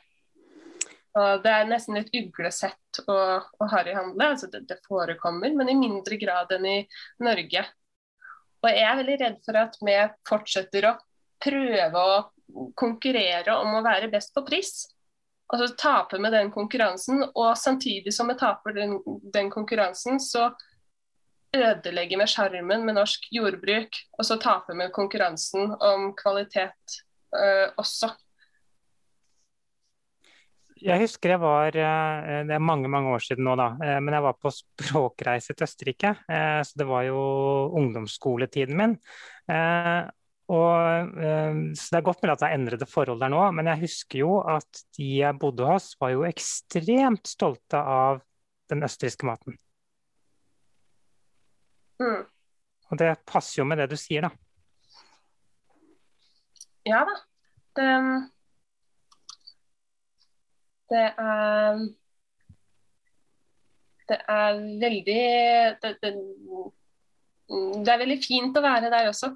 S5: Og Det er nesten litt uglesett å, å harryhandle. Altså det, det forekommer, men i mindre grad enn i Norge. Og jeg er veldig redd for at vi fortsetter å prøve å konkurrere om å være best på pris. Og så taper vi den konkurransen, og samtidig som vi taper den, den konkurransen, så ødelegger vi sjarmen med norsk jordbruk. Og så taper vi konkurransen om kvalitet øh, også.
S2: Jeg husker jeg var eh, Det er mange mange år siden nå, da. eh, Men jeg var på språkreise til Østerrike. eh, Så det var jo ungdomsskoletiden min. Og, så det er godt mulig at det er endrede forhold der nå, men jeg husker jo at de jeg bodde hos, var jo ekstremt stolte av den østerrikske maten.
S5: Mm.
S2: Og det passer jo med det du sier, da.
S5: Ja da. Det, det er Det er veldig det, det, det er veldig fint å være der også.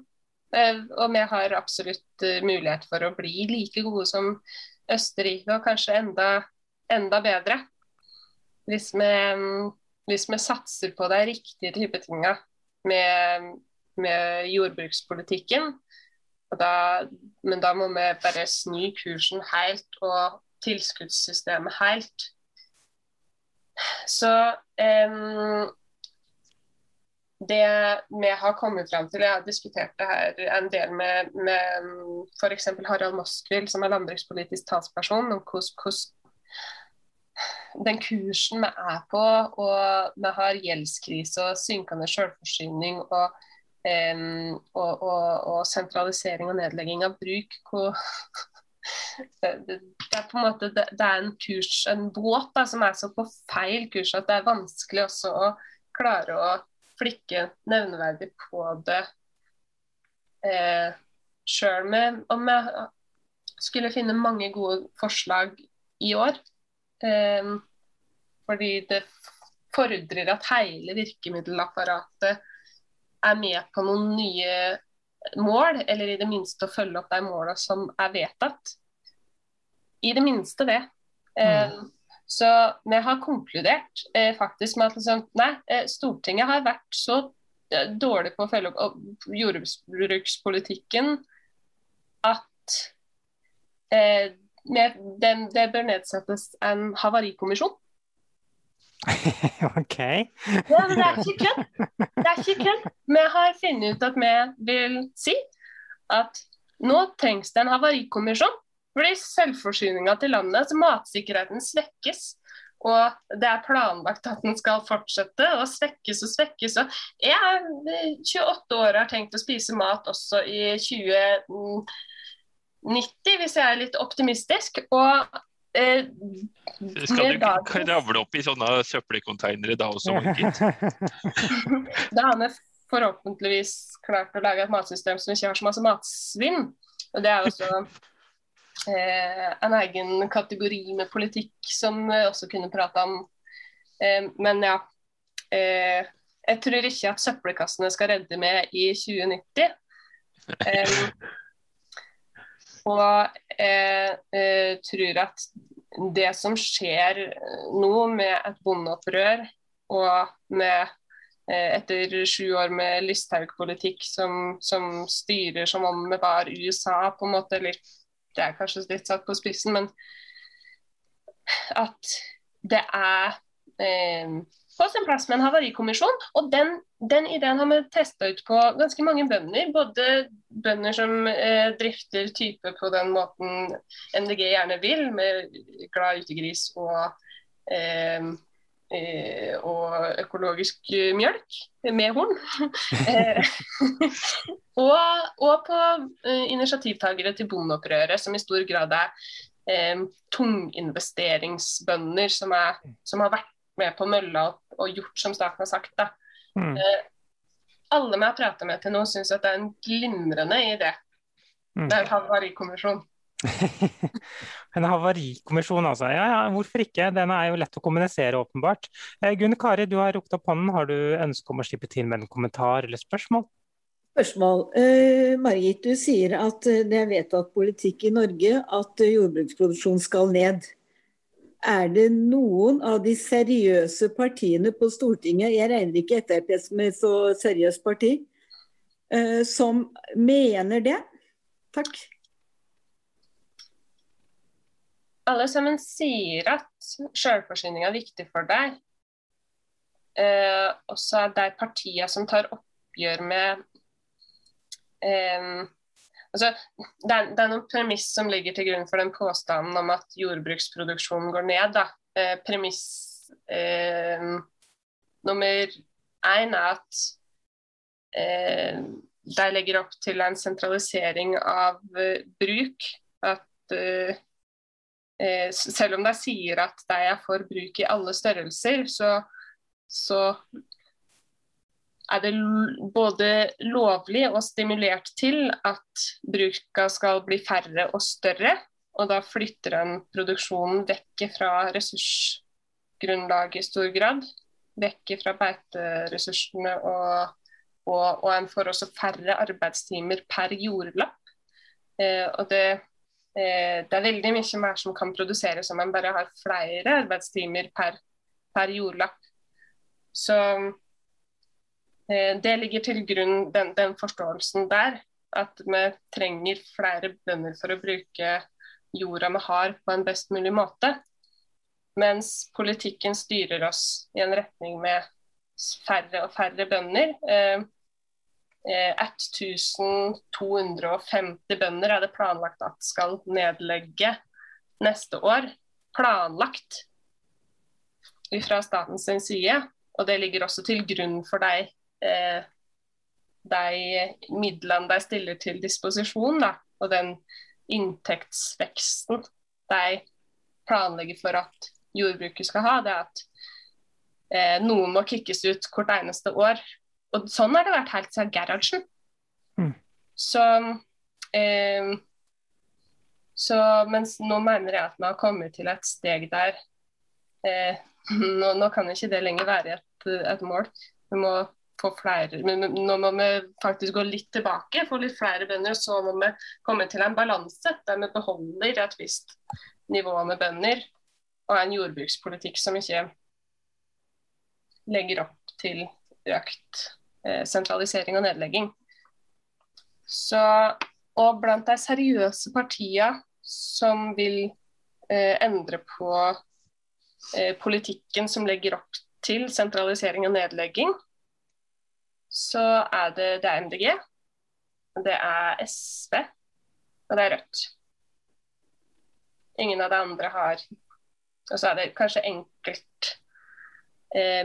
S5: Eh, Og vi har absolutt eh, mulighet for å bli like gode som Østerrike, og kanskje enda, enda bedre. Hvis vi, hvis vi satser på de riktige type tinga med, med jordbrukspolitikken. Da, men da må vi bare snu kursen helt og tilskuddssystemet helt. Så um, det vi har kommet fram til, jeg har diskutert det her en del med, med f.eks. Harald Moskvil, som er landbrukspolitisk talsperson, om hvordan den kursen vi er på, og vi har gjeldskrise og synkende selvforsyning og, um, og, og, og, sentralisering og nedlegging av bruk. Hvor det, er på en måte det, det, er en kurs, en båt da, som er så på feil kurs at det er vanskelig også å klare å flikke nevneverdig på det eh, sjøl om jeg skulle finne mange gode forslag i år. Eh, fordi det fordrer at hele virkemiddelapparatet er med på noen nye mål, eller i det minste å følge opp de målene som er vedtatt. I det minste det. Eh, mm. Så vi har konkludert eh, faktisk med at liksom, nei, eh, Stortinget har vært så eh, dårlig på å følge opp jordbrukspolitikken at eh, med, den, det bør nedsettes en havarikommisjon.
S2: OK.
S5: Ja, men det er ikke kødd. Det er ikke kødd. Vi har funnet ut at vi vil si at nå trengs det en havarikommisjon fordi selvforsyninga til landet, altså matsikkerheten, svekkes. Og det er planlagt at den skal fortsette å svekkes og svekkes. Og jeg er 28 år og har tenkt å spise mat også i 2090, hvis jeg er litt optimistisk. Og eh,
S3: Skal du ikke ravle opp i sånne søppelkonteinere da også,
S5: da har vi forhåpentligvis klart å lage et matsystem som ikke har så masse matsvinn. Og det er også eh, en egen kategori med politikk som vi også kunne prate om. Eh, men ja. Eh, jeg tror ikke at søppelkassene skal redde meg i 2090. og jeg tror at det som skjer nå med et bondeopprør og med etter sju år med Listhaug-politikk som, som, styrer som om det var USA, på en måte, eller det er kanskje litt satt på spissen, men at det er eh, på sin plass med en havarikommisjon. Og den, den, ideen har vi testa ut på ganske mange bønder. Både bønder som eh, drifter type på den måten MDG gjerne vil, med glad utegris og eh, Eh, og økologisk mjølk med horn. Eh, og, og, på eh, initiativtakere til bondeopprøret, som i stor grad er eh, tunginvesteringsbønder som, er, som, har vært med på mølla og, og gjort som staten har sagt. Mm. Eh, alle vi har pratet med til nå, syns at det er en glimrende idé. Mm. Det er en havarikommisjon.
S2: en havarikommisjon, altså. Ja, ja, hvorfor ikke? Den er jo lett å kommunisere, åpenbart. Eh, Gunn Kari, du har rukket opp hånden. Har du ønske om å slippe til med en kommentar eller spørsmål?
S4: Spørsmål. Eh, Margit, du sier at eh, det er vedtatt politikk i Norge at eh, jordbruksproduksjon skal ned. Er det noen av de seriøse partiene på Stortinget, jeg regner ikke Frp som et så seriøst parti, eh, som mener det? Takk.
S5: alle sammen sier at selvforsyning er viktig for deg. Eh, og så er de partiene som tar oppgjør med eh, altså, det, er, det, er, noen premiss som ligger til grunn for den påstanden om at jordbruksproduksjonen går ned. Eh, premiss eh, nummer én er at eh, de legger opp til en sentralisering av eh, bruk. At eh, selv om de sier at de er for bruk i alle størrelser, så, så er det både lovlig og stimulert til at bruka skal bli færre og større. Og da flytter en produksjonen vekk fra ressursgrunnlaget i stor grad. Vekk fra beiteressursene, og, og, og en får også færre arbeidstimer per jordlapp. Eh, og det Eh, det er veldig mye mer som kan produseres om man bare har flere arbeidstimer per, per jordlapp. Så det ligger til grunn den, den, forståelsen der. At vi trenger flere bønder for å bruke jorda vi har på en best mulig måte. Mens politikken styrer oss i en retning med færre og færre bønder. Eh, 1250 eh, bønder er det planlagt at skal nedlegge neste år. Planlagt fra statens side. Og det ligger også til grunn for de, eh, de midlene de stiller til disposisjon, da, og den inntektsveksten de planlegger for at jordbruket skal ha. Det er at eh, noen må kickes ut hvert eneste år og sånn har det vært helt siden Gerhardsen. Mm. Så, eh, så Mens nå mener jeg at vi har kommet til et steg der eh, nå, nå, kan ikke det lenger være et, et mål. Vi må få flere, men Nå må vi faktisk gå litt tilbake, få litt flere bønder. Så må vi komme til en balanse der vi beholder et visst nivå med bønder. Og en jordbrukspolitikk som ikke legger opp til økt Eh, sentralisering og nedlegging. Så, og blant de seriøse partiene som vil eh, endre på eh, politikken som legger opp til sentralisering og nedlegging, så er det, det er MDG, det er SV, og det er Rødt. Ingen av de andre har Og så er det kanskje enkelt eh,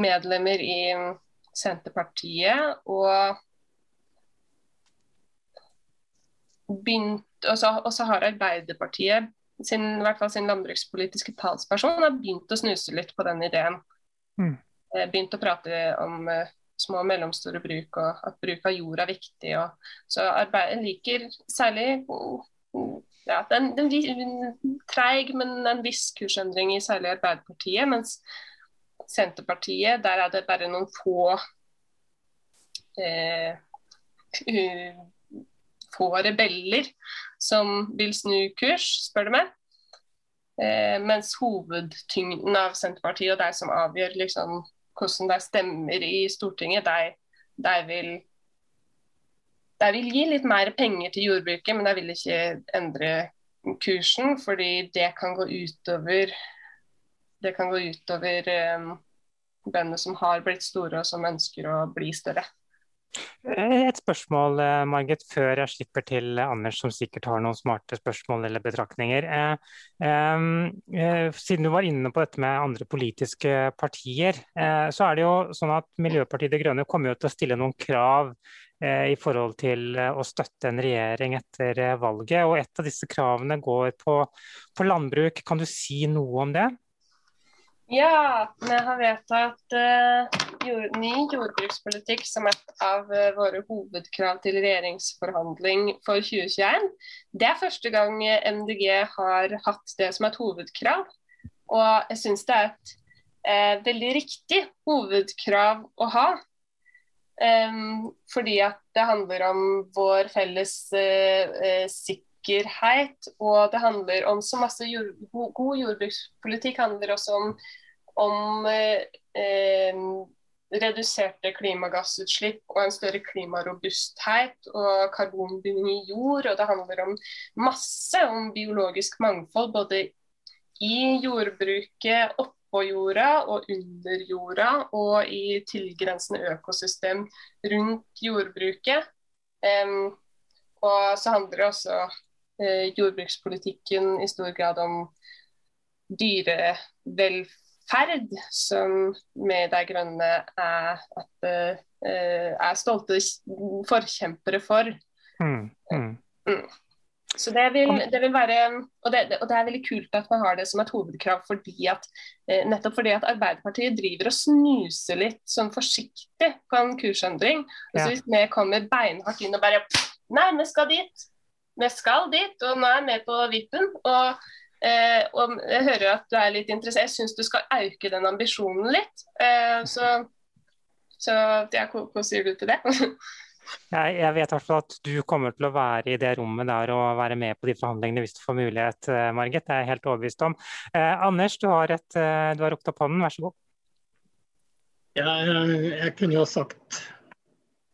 S5: medlemmer i Senterpartiet og begynt, og så har Arbeiderpartiet sin, i hvert fall sin landbrukspolitiske talsperson har begynt å snuse litt på den ideen. Mm. Eh, begynt å prate om uh, små og mellomstore bruk, og at bruk av jord er viktig. Og, så arbeid, liker særlig ja, den, den, den treig, men en viss kursendring i særlig Arbeiderpartiet. Mens Senterpartiet, der er det bare noen få eh, få rebeller som vil snu kurs, spør du meg. Eh, mens hovedtyngden av Senterpartiet og de som avgjør liksom, hvordan de stemmer i Stortinget, de, de, vil, de vil gi litt mer penger til jordbruket, men de vil ikke endre kursen, fordi det kan gå utover det kan gå utover um, bøndene som har blitt store og som ønsker å bli større.
S2: Eh, et spørsmål eh, Margit, før jeg slipper til Anders, som sikkert har noen smarte spørsmål eller betraktninger. Siden du var inne på dette med andre politiske partier, så er det jo sånn at Miljøpartiet De Grønne kommer jo til å stille noen krav i forhold til å støtte en regjering etter valget. og Et av disse kravene går på, på landbruk. Kan du si noe om det?
S5: Ja, vi har vedtatt uh, jord, ny jordbrukspolitikk som et av uh, våre hovedkrav til regjeringsforhandling for 2021. Det er første gang MDG har hatt det som et hovedkrav. Og jeg syns det er et uh, veldig riktig hovedkrav å ha. Um, fordi at det handler om vår felles sikkerhet og det handler om så masse jord, god jordbrukspolitikk handler også om om eh, eh, reduserte klimagassutslipp og en større klimarobusthet og karbonbinding i jord. Og det handler om masse om biologisk mangfold, både i jordbruket, oppå jorda og under jorda, og i tilgrensende økosystem rundt jordbruket. Um, og så handler det også uh, jordbrukspolitikken i stor grad om dyrevelferd ferd som vi De Grønne er, at, uh, er stolte forkjempere for. Mm, mm. Mm. Så det vil, det vil, være, og det, og det, er veldig kult at man har det som et hovedkrav, fordi at, eh, nettopp fordi at Arbeiderpartiet driver og snuser litt sånn forsiktig på en kursendring. Og så Hvis vi kommer beinhardt inn og bare Nei, vi skal dit. Vi skal dit, og nå er vi på vippen. Og Eh, og jeg hører at du er litt interessert. Jeg syns du skal øke den ambisjonen litt. Eh, så, så ja, hva, sier du til det?
S2: jeg, jeg vet i at du kommer til å være i det rommet der og være med på de forhandlingene hvis du får mulighet, eh, Margit. Det er jeg helt overbevist om. Eh, Anders, du har, et, eh, du har opp hånden, vær så god.
S1: Ja, jeg, jeg, kunne jo sagt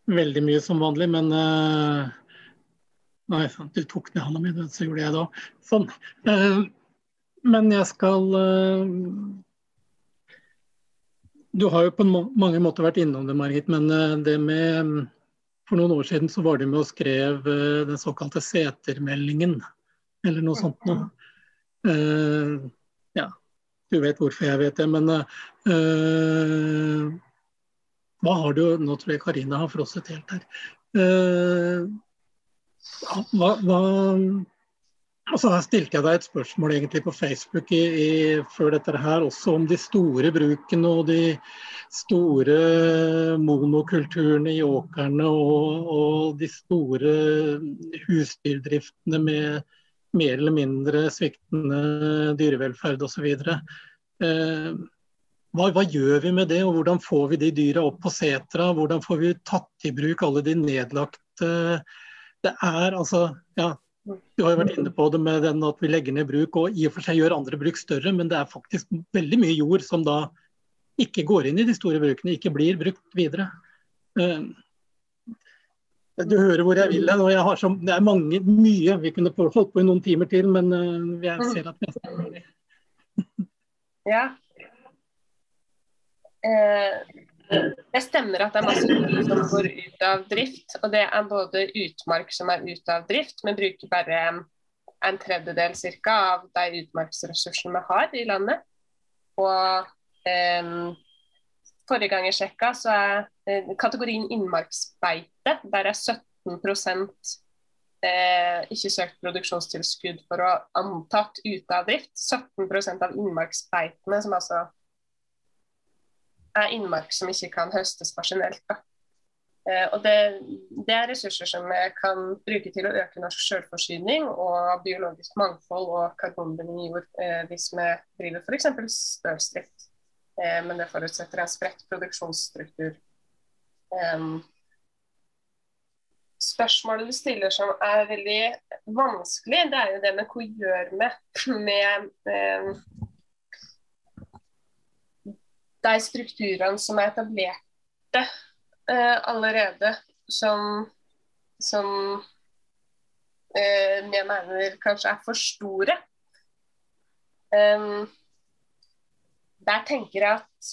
S1: veldig mye som vanlig, men uh, Nei, du tok ned hånda mi, så gjorde jeg det òg. Sånn. Men jeg skal Du har jo på mange måter vært innom det, Margit. Men det med For noen år siden så var du med og skrev den såkalte setermeldingen, eller noe sånt noe. Ja, du vet hvorfor jeg vet det, men hva har du Nå tror jeg Karina har frosset helt her. hva, hva Altså, her stilte jeg deg et spørsmål egentlig på Facebook i, i, før dette her, også om de store brukene og de store monokulturene i åkrene og, og, de store husdyrdriftene med mer eller mindre sviktende dyrevelferd osv. Eh, hva, hva gjør vi med det, og hvordan får vi de dyra opp på setra? Hvordan får vi tatt i bruk alle de nedlagte Det er altså, ja, du har jo vært inne på det med den at vi legger ned bruk og i og for seg gjør andre bruk større, men det er faktisk veldig mye jord som da ikke går inn i de store brukene, ikke blir brukt videre. Eh, du hører hvor jeg vil hen. og jeg har så, Det er mange, mye. Vi kunne holdt på i noen timer til, men eh, jeg ser at vi er ferdig.
S5: Ja. Eh, det stemmer at det er masse dyr som går ut av drift. Og det er både utmark som er ute av drift, men bruker bare en tredjedel cirka, av de utmarksressursene vi har i landet. Og eh, forrige gang jeg sjekka, så er eh, kategorien innmarksbeite, der er 17 eh, ikke søkt produksjonstilskudd for å ha antatt ute av drift. 17% av innmarksbeitene, som altså er innmark som ikke kan høstes maskinelt. Eh, og det, det, er ressurser som vi kan bruke til å øke norsk selvforsyning og biologisk mangfold og karbonbinding i jord eh, hvis vi driver f.eks. stølsdrift. Eh, men det forutsetter en spredt produksjonsstruktur. Spørsmålet du stiller som er veldig vanskelig, det er jo det med hva gjør vi med de strukturene som er etablerte eh, allerede, som, som eh, jeg mener kanskje er for store. Um, der tenker jeg at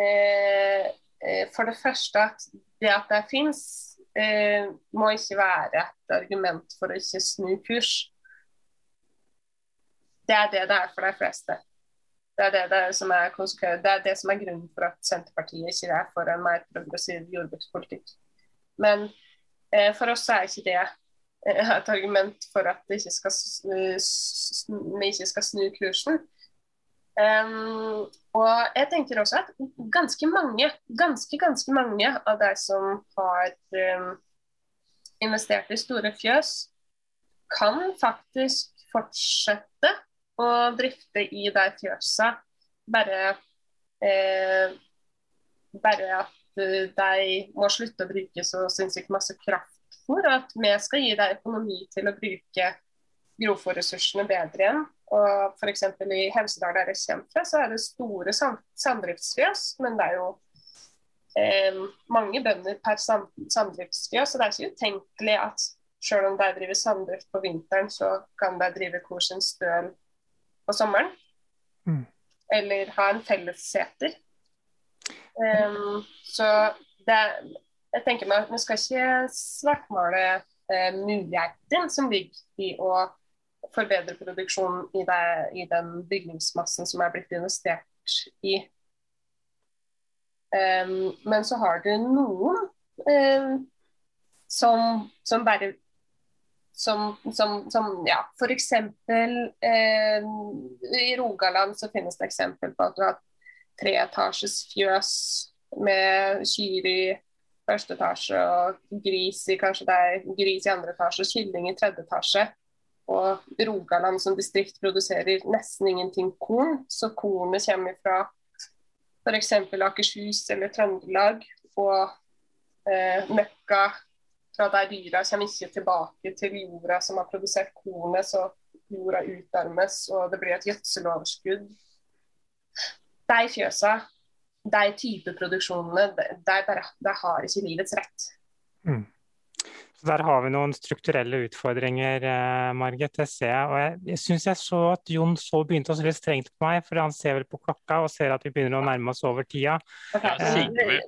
S5: eh, eh, for det første at det at det fins, eh, må ikke være et argument for å ikke snu kurs. Det er det det er for de fleste. Det er det, det, som er det er det som er grunnen for at Senterpartiet ikke er for en mer progressiv jordbrukspolitikk. Men eh, for oss er ikke det eh, et argument for at vi ikke skal snu, vi ikke skal snu kursen. Um, og jeg tenker også at ganske mange, ganske, ganske mange av de som har um, investert i store fjøs, kan faktisk fortsette og drifte i det fjøsa. Bare, eh, bare at eh, de må slutte å bruke så sinnssykt masse kraftfôr. At vi skal gi dem økonomi til å bruke grovfòrressursene bedre igjen. Og F.eks. i Hemsedal, der jeg kommer fra, så er det store samdriftsfjøs. Men det er jo eh, mange bønder per sam samdriftsfjøs, så det er ikke utenkelig at selv om de driver samdrift på vinteren, så kan de drive hvor sin støl på sommeren. Mm. Eller ha en fellesseter. Um, så det, jeg tenker meg at vi skal ikke svartmale uh, muligheten som ligger i å forbedre produksjonen i, det, i, den bygningsmassen som er blitt investert i. Um, men så har du noen um, som, som bare som, som, som ja, f.eks. Eh, i Rogaland så finnes det eksempel på at du har treetasjes fjøs med kyr i første etasje og gris i kanskje det er gris i andre etasje, og kylling i tredje etasje. Og Rogaland som distrikt produserer nesten ingenting korn, så kornet kommer fra f.eks. Akershus eller Trøndelag. Og eh, møkka fra der dyra kommer ikke tilbake til jorda som har produsert kornet, så jorda utarmes og det blir et gjødseloverskudd. De fjøsa, de type produksjonene, de, de, de har ikke livets rett. Mm.
S2: Der har vi noen strukturelle utfordringer, eh, Margit. Det ser jeg. Og jeg, jeg syns jeg så at Jon så begynte å se litt strengt på meg, for han ser vel på klokka og ser at vi begynner å nærme oss over tida.
S5: Okay.
S3: Ja,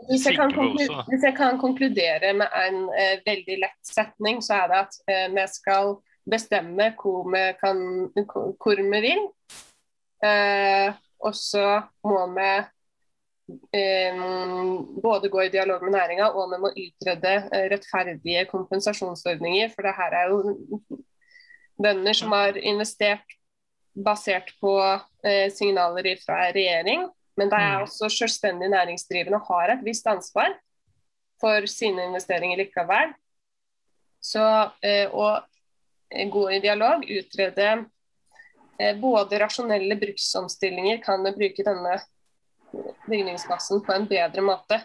S5: Hvis, jeg hvis jeg kan konkludere med en eh, veldig lett setning, så er det at eh, vi skal bestemme hvor vi, kan, hvor vi vil. Eh, og så må vi eh, både gå i dialog med næringa og vi må utrede eh, rettferdige kompensasjonsordninger. For det her er jo bønder som har investert basert på eh, signaler fra regjering. Men de er
S2: Mm.
S5: også selvstendig næringsdrivende og har et visst ansvar for sine investeringer likevel. Så eh, å gå i dialog, utrede både rasjonelle bruksomstillinger, kan bruke denne bygningsmassen på en bedre måte.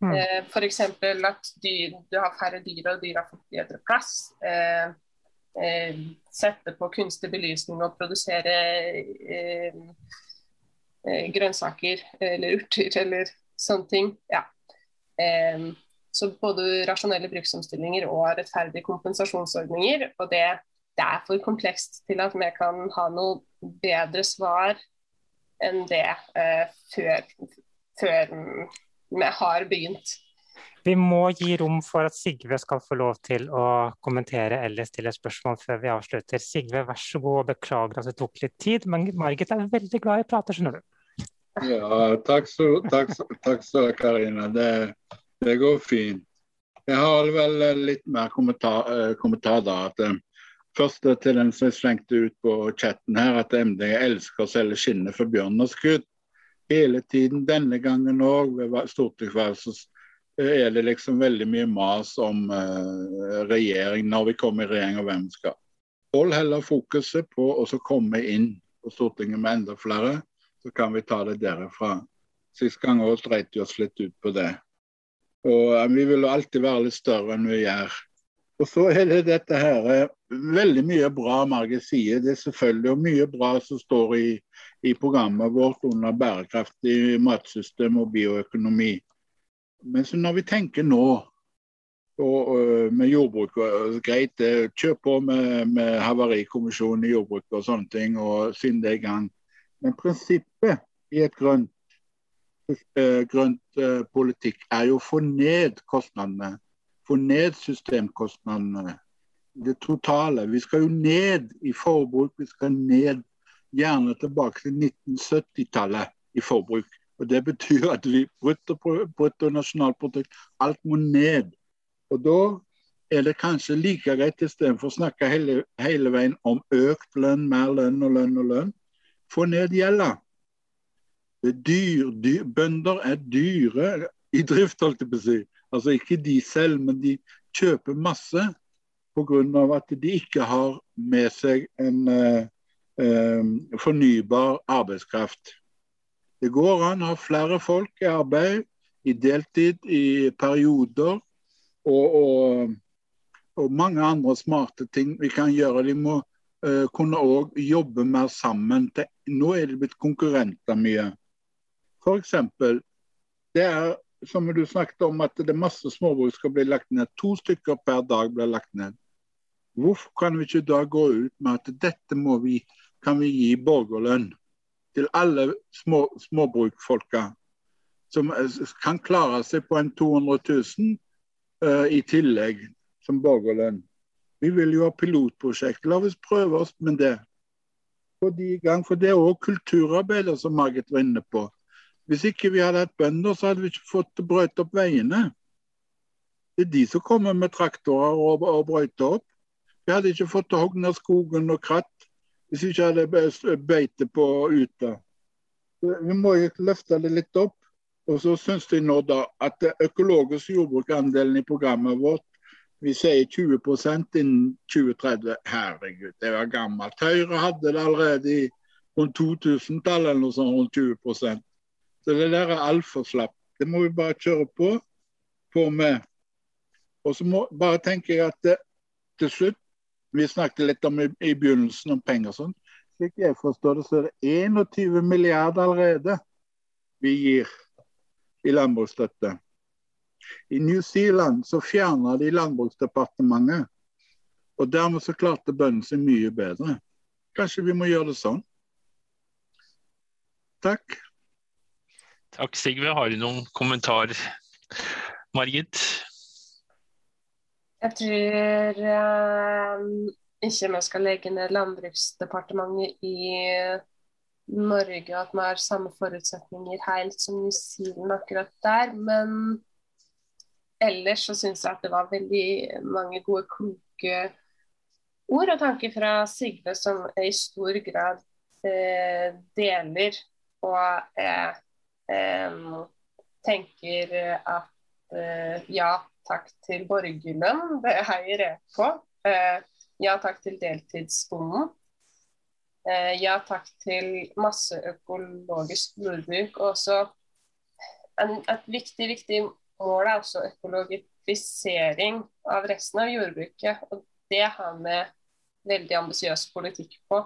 S2: Mm.
S5: Eh, F.eks. at dyr, du har færre dyr og dyr har fått bedre plass. Eh, eh, sette på kunstig belysning og produsere eh, eh, grønnsaker eller urter eller sånne ting. Ja. Eh, så både rasjonelle bruksomstillinger og rettferdige kompensasjonsordninger. Og det, det er for komplekst til at vi kan ha noe bedre svar enn det eh, før, før vi har begynt.
S2: Vi må gi rom for at Sigve skal få lov til å kommentere eller stille spørsmål før vi avslutter. Sigve, vær så god. og Beklager at det tok litt tid, men Margit er veldig glad i å prate, skjønner du.
S8: Ja, takk så, takk, så- takk så, Karina. Det, det går fint. Jeg har vel litt mer kommentar, eh, kommentar da. At, eh, først til den som slengte ut på chatten her, at MD elsker å selge skinnet for bjørn og skudd. Hele tiden, denne gangen òg, ved stortingsvalget eh, er det liksom veldig mye mas om uh, regjering, når vi kommer i regjering og hvem skal. Hold heller fokuset på å komme inn på Stortinget med enda flere så kan vi ta det derifra. Sist gang òg dreit vi oss litt ut på det. Og uh, Vi vil alltid være litt større enn vi gjør. Og så er det dette her Veldig mye bra Margit sier. Det er selvfølgelig mye bra som står i, i programmet vårt under bærekraftig matsystem og bioøkonomi. Men når vi tenker nå og, og med jordbruk og Greit, kjør på med, med havarikommisjonen i jordbruket og sånne ting, og siden det er i gang. Men prinsippet i et grønt, eh, grønt eh, politikk er jo å få ned kostnadene. Få ned systemkostnadene. Det totale. Vi skal jo ned i forbruk. Vi skal ned gjerne tilbake til 1970-tallet i forbruk. Og Det betyr at vi brutto, bruttonasjonalprodukt, alt må ned. Og Da er det kanskje like greit istedenfor å snakke hele, hele veien om økt lønn, mer lønn og lønn og lønn, få ned gjelda. Er bønder er dyre i drift, holdt jeg på å si. Altså ikke de selv, men de kjøper masse pga. at de ikke har med seg en eh, eh, fornybar arbeidskraft. Det går an å ha flere folk i arbeid, i deltid, i perioder. Og, og, og mange andre smarte ting vi kan gjøre. De må uh, kunne òg jobbe mer sammen. Til, nå er det blitt konkurrenter mye. F.eks. det er som du snakket om at det er masse småbruk skal bli lagt ned. To stykker per dag blir lagt ned. Hvorfor kan vi ikke da gå ut med at dette må vi, kan vi gi borgerlønn til alle små, småbrukfolka som eh, kan klare seg på en 200 000 uh, i tillegg som borgerlønn. Vi vil jo ha pilotprosjekt. La oss prøve oss med det. Få for Det er òg kulturarbeider, som Margit var inne på. Hvis ikke vi hadde hatt bønder, så hadde vi ikke fått brøyt opp veiene. Det er de som kommer med traktorer og, og brøyter opp. Vi hadde ikke fått hogd ned skogen og kratt hvis vi ikke hadde beite på ute. Vi må jo løfte det litt opp. Og så syns de nå da at det økologiske jordbrukandelen i programmet vårt vi sier 20% innen 2030. Herregud, det var gammelt. Høyre hadde det allerede i rundt 2000-tallet eller noe sånt, rundt 20 Så det der er altfor slapt. Det må vi bare kjøre på. På med. Og så må, bare tenker jeg at det, til slutt Vi snakket litt om i, i begynnelsen om penger og sånn. Slik jeg forstår det, så er det 21 milliarder allerede vi gir i landbruksstøtte. I New Zealand så fjerna de Landbruksdepartementet. Og dermed så klarte bøndene seg mye bedre. Kanskje vi må gjøre det sånn? Takk.
S3: Sigve. Har du noen kommentar, Margit?
S5: Jeg tror eh, ikke vi skal legge ned Landbruksdepartementet i Norge, og at vi har samme forutsetninger helt som New Zealand akkurat der. Men ellers så syns jeg at det var veldig mange gode, kloke ord og tanker fra Sigve som jeg i stor grad eh, deler. Og er eh, tenker at eh, ja takk til borgerlønn, det heier jeg på. Eh, ja takk til deltidsbonden. Eh, ja takk til masse økologisk jordbruk. Og også et viktig, viktig mål er også økologifisering av resten av jordbruket. Og det har vi veldig ambisiøs politikk på.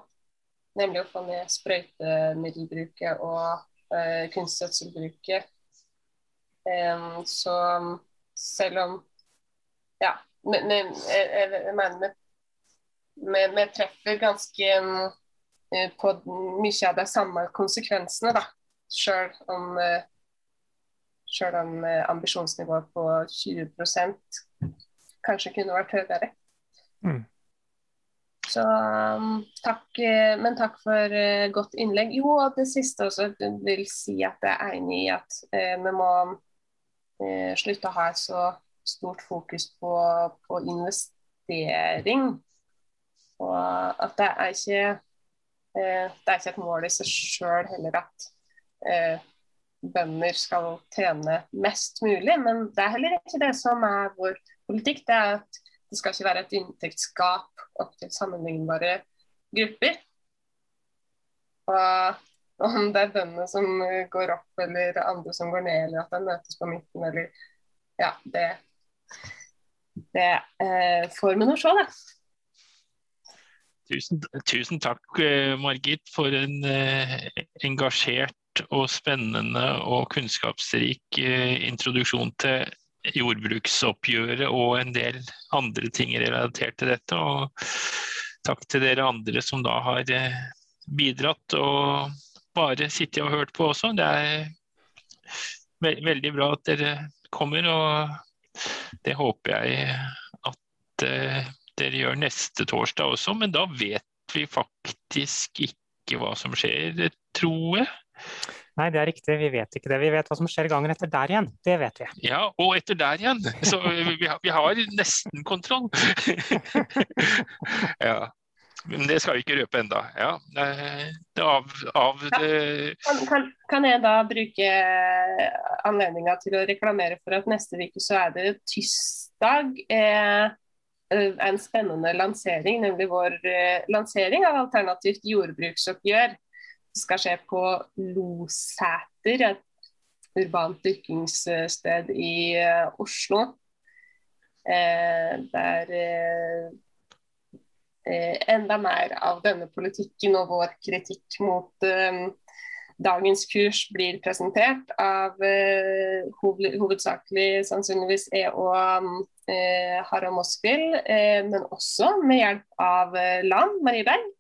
S5: Nemlig å få ned sprøytemiddelbruket og uh, kunstgjødselbruket. Eh, så selv om Ja, jeg mener vi treffer ganske uh, på mye av de samme konsekvensene, da. Sjøl om, selv om ambisjonsnivået på 20% kanskje kunne vært høyere. Mm. Så um, takk, eh, men takk for uh, godt innlegg. Jo, og det siste også vil si at jeg er enig i at uh, vi må slutte å ha et så stort fokus på, på, investering. Og at det er ikke det er ikke et mål i seg sjøl heller at bønder skal tjene mest mulig, men det er heller ikke det som er vår politikk. Det er at det skal ikke være et inntektsgap opp til sammenlignbare grupper. Og om det er bøndene som går opp, eller andre som går ned, eller at de møtes på midten, eller Ja, det, det eh, får vi nå se, da.
S3: Tusen, tusen, takk, eh, Margit, for en eh, engasjert og spennende og kunnskapsrik eh, introduksjon til jordbruksoppgjøret og en del andre ting relatert til dette. Og takk til dere andre som da har eh, bidratt og bare sittet og hørt på også. Det er veldig bra at dere kommer, og det håper jeg at eh, dere gjør neste torsdag også. Men da vet vi faktisk ikke hva som skjer, tror jeg.
S2: Nei, det er riktig. Vi vet ikke det. Vi vet hva som skjer gangen etter der igjen. Det vet vi.
S3: Ja, og etter der igjen. Så vi har, vi har nesten kontroll. ja. Men det skal vi ikke røpe enda. Ja. Av, av det...
S5: kan, kan, kan, jeg da bruke anledninga til å reklamere for at neste uke så er det tirsdag. Eh, en spennende lansering, nemlig vår eh, lansering av alternativt jordbruksoppgjør skal skje på Losæter, et urbant dyrkingssted i uh, Oslo. Eh, der eh, eh, enda mer av denne politikken og vår kritikk mot eh, dagens kurs blir presentert av eh, hovedsakelig sannsynligvis E eh, Harald Moskvild, men også med hjelp av Land Marieberg eh,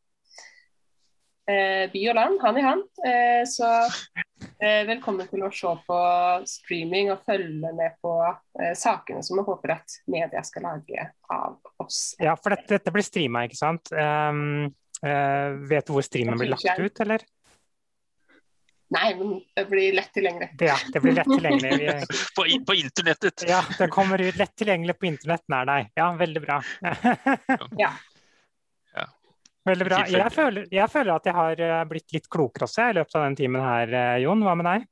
S5: by og land, hand i hand. Eh, så eh, velkommen til å se på streaming og følge med på eh, sakene som vi håper at media skal lage av oss.
S2: Ja, for dette, dette blir streama, ikke sant. Um, vet du hvor streamen blir lagt ut, eller?
S5: Nei, men det blir lett tilgjengelig.
S2: Ja, det blir lett tilgjengelig.
S3: på, på, internettet.
S2: Ja, det kommer ut lett tilgjengelig på internett nær deg. Ja, veldig bra.
S5: ja.
S2: Veldig bra. Jeg føler, jeg føler, at jeg har eh, blitt litt klokere også i løpet av den timen her, eh, Jon. Hva med deg?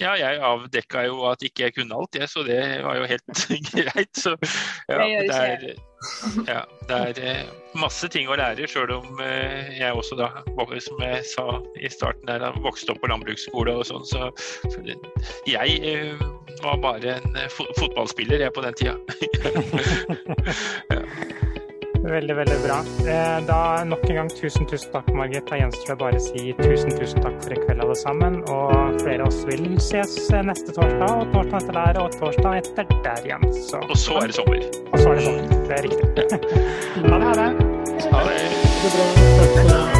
S3: Ja, jeg avdekka jo at ikke jeg kunne alt, jeg, så det var jo helt greit. Så ja, det er, ja, det er eh, masse ting å lære, sjøl om jeg også da, som jeg sa i starten der, vokste opp på landbruksskole og sånn. Så jeg var bare en fotballspiller jeg på den tida. ja.
S2: Veldig, veldig bra. Eh, da nok en gang tusen, tusen takk, Margit. Da gjenstår det bare å si tusen, tusen takk for i kveld, alle sammen. Og flere av oss vil ses neste torsdag, og torsdag etter der, og torsdag etter der igjen. Så.
S3: Og så er det sommer.
S2: Og så er det sommer. Det er riktig. ha det, ha det.
S3: Ha
S1: det.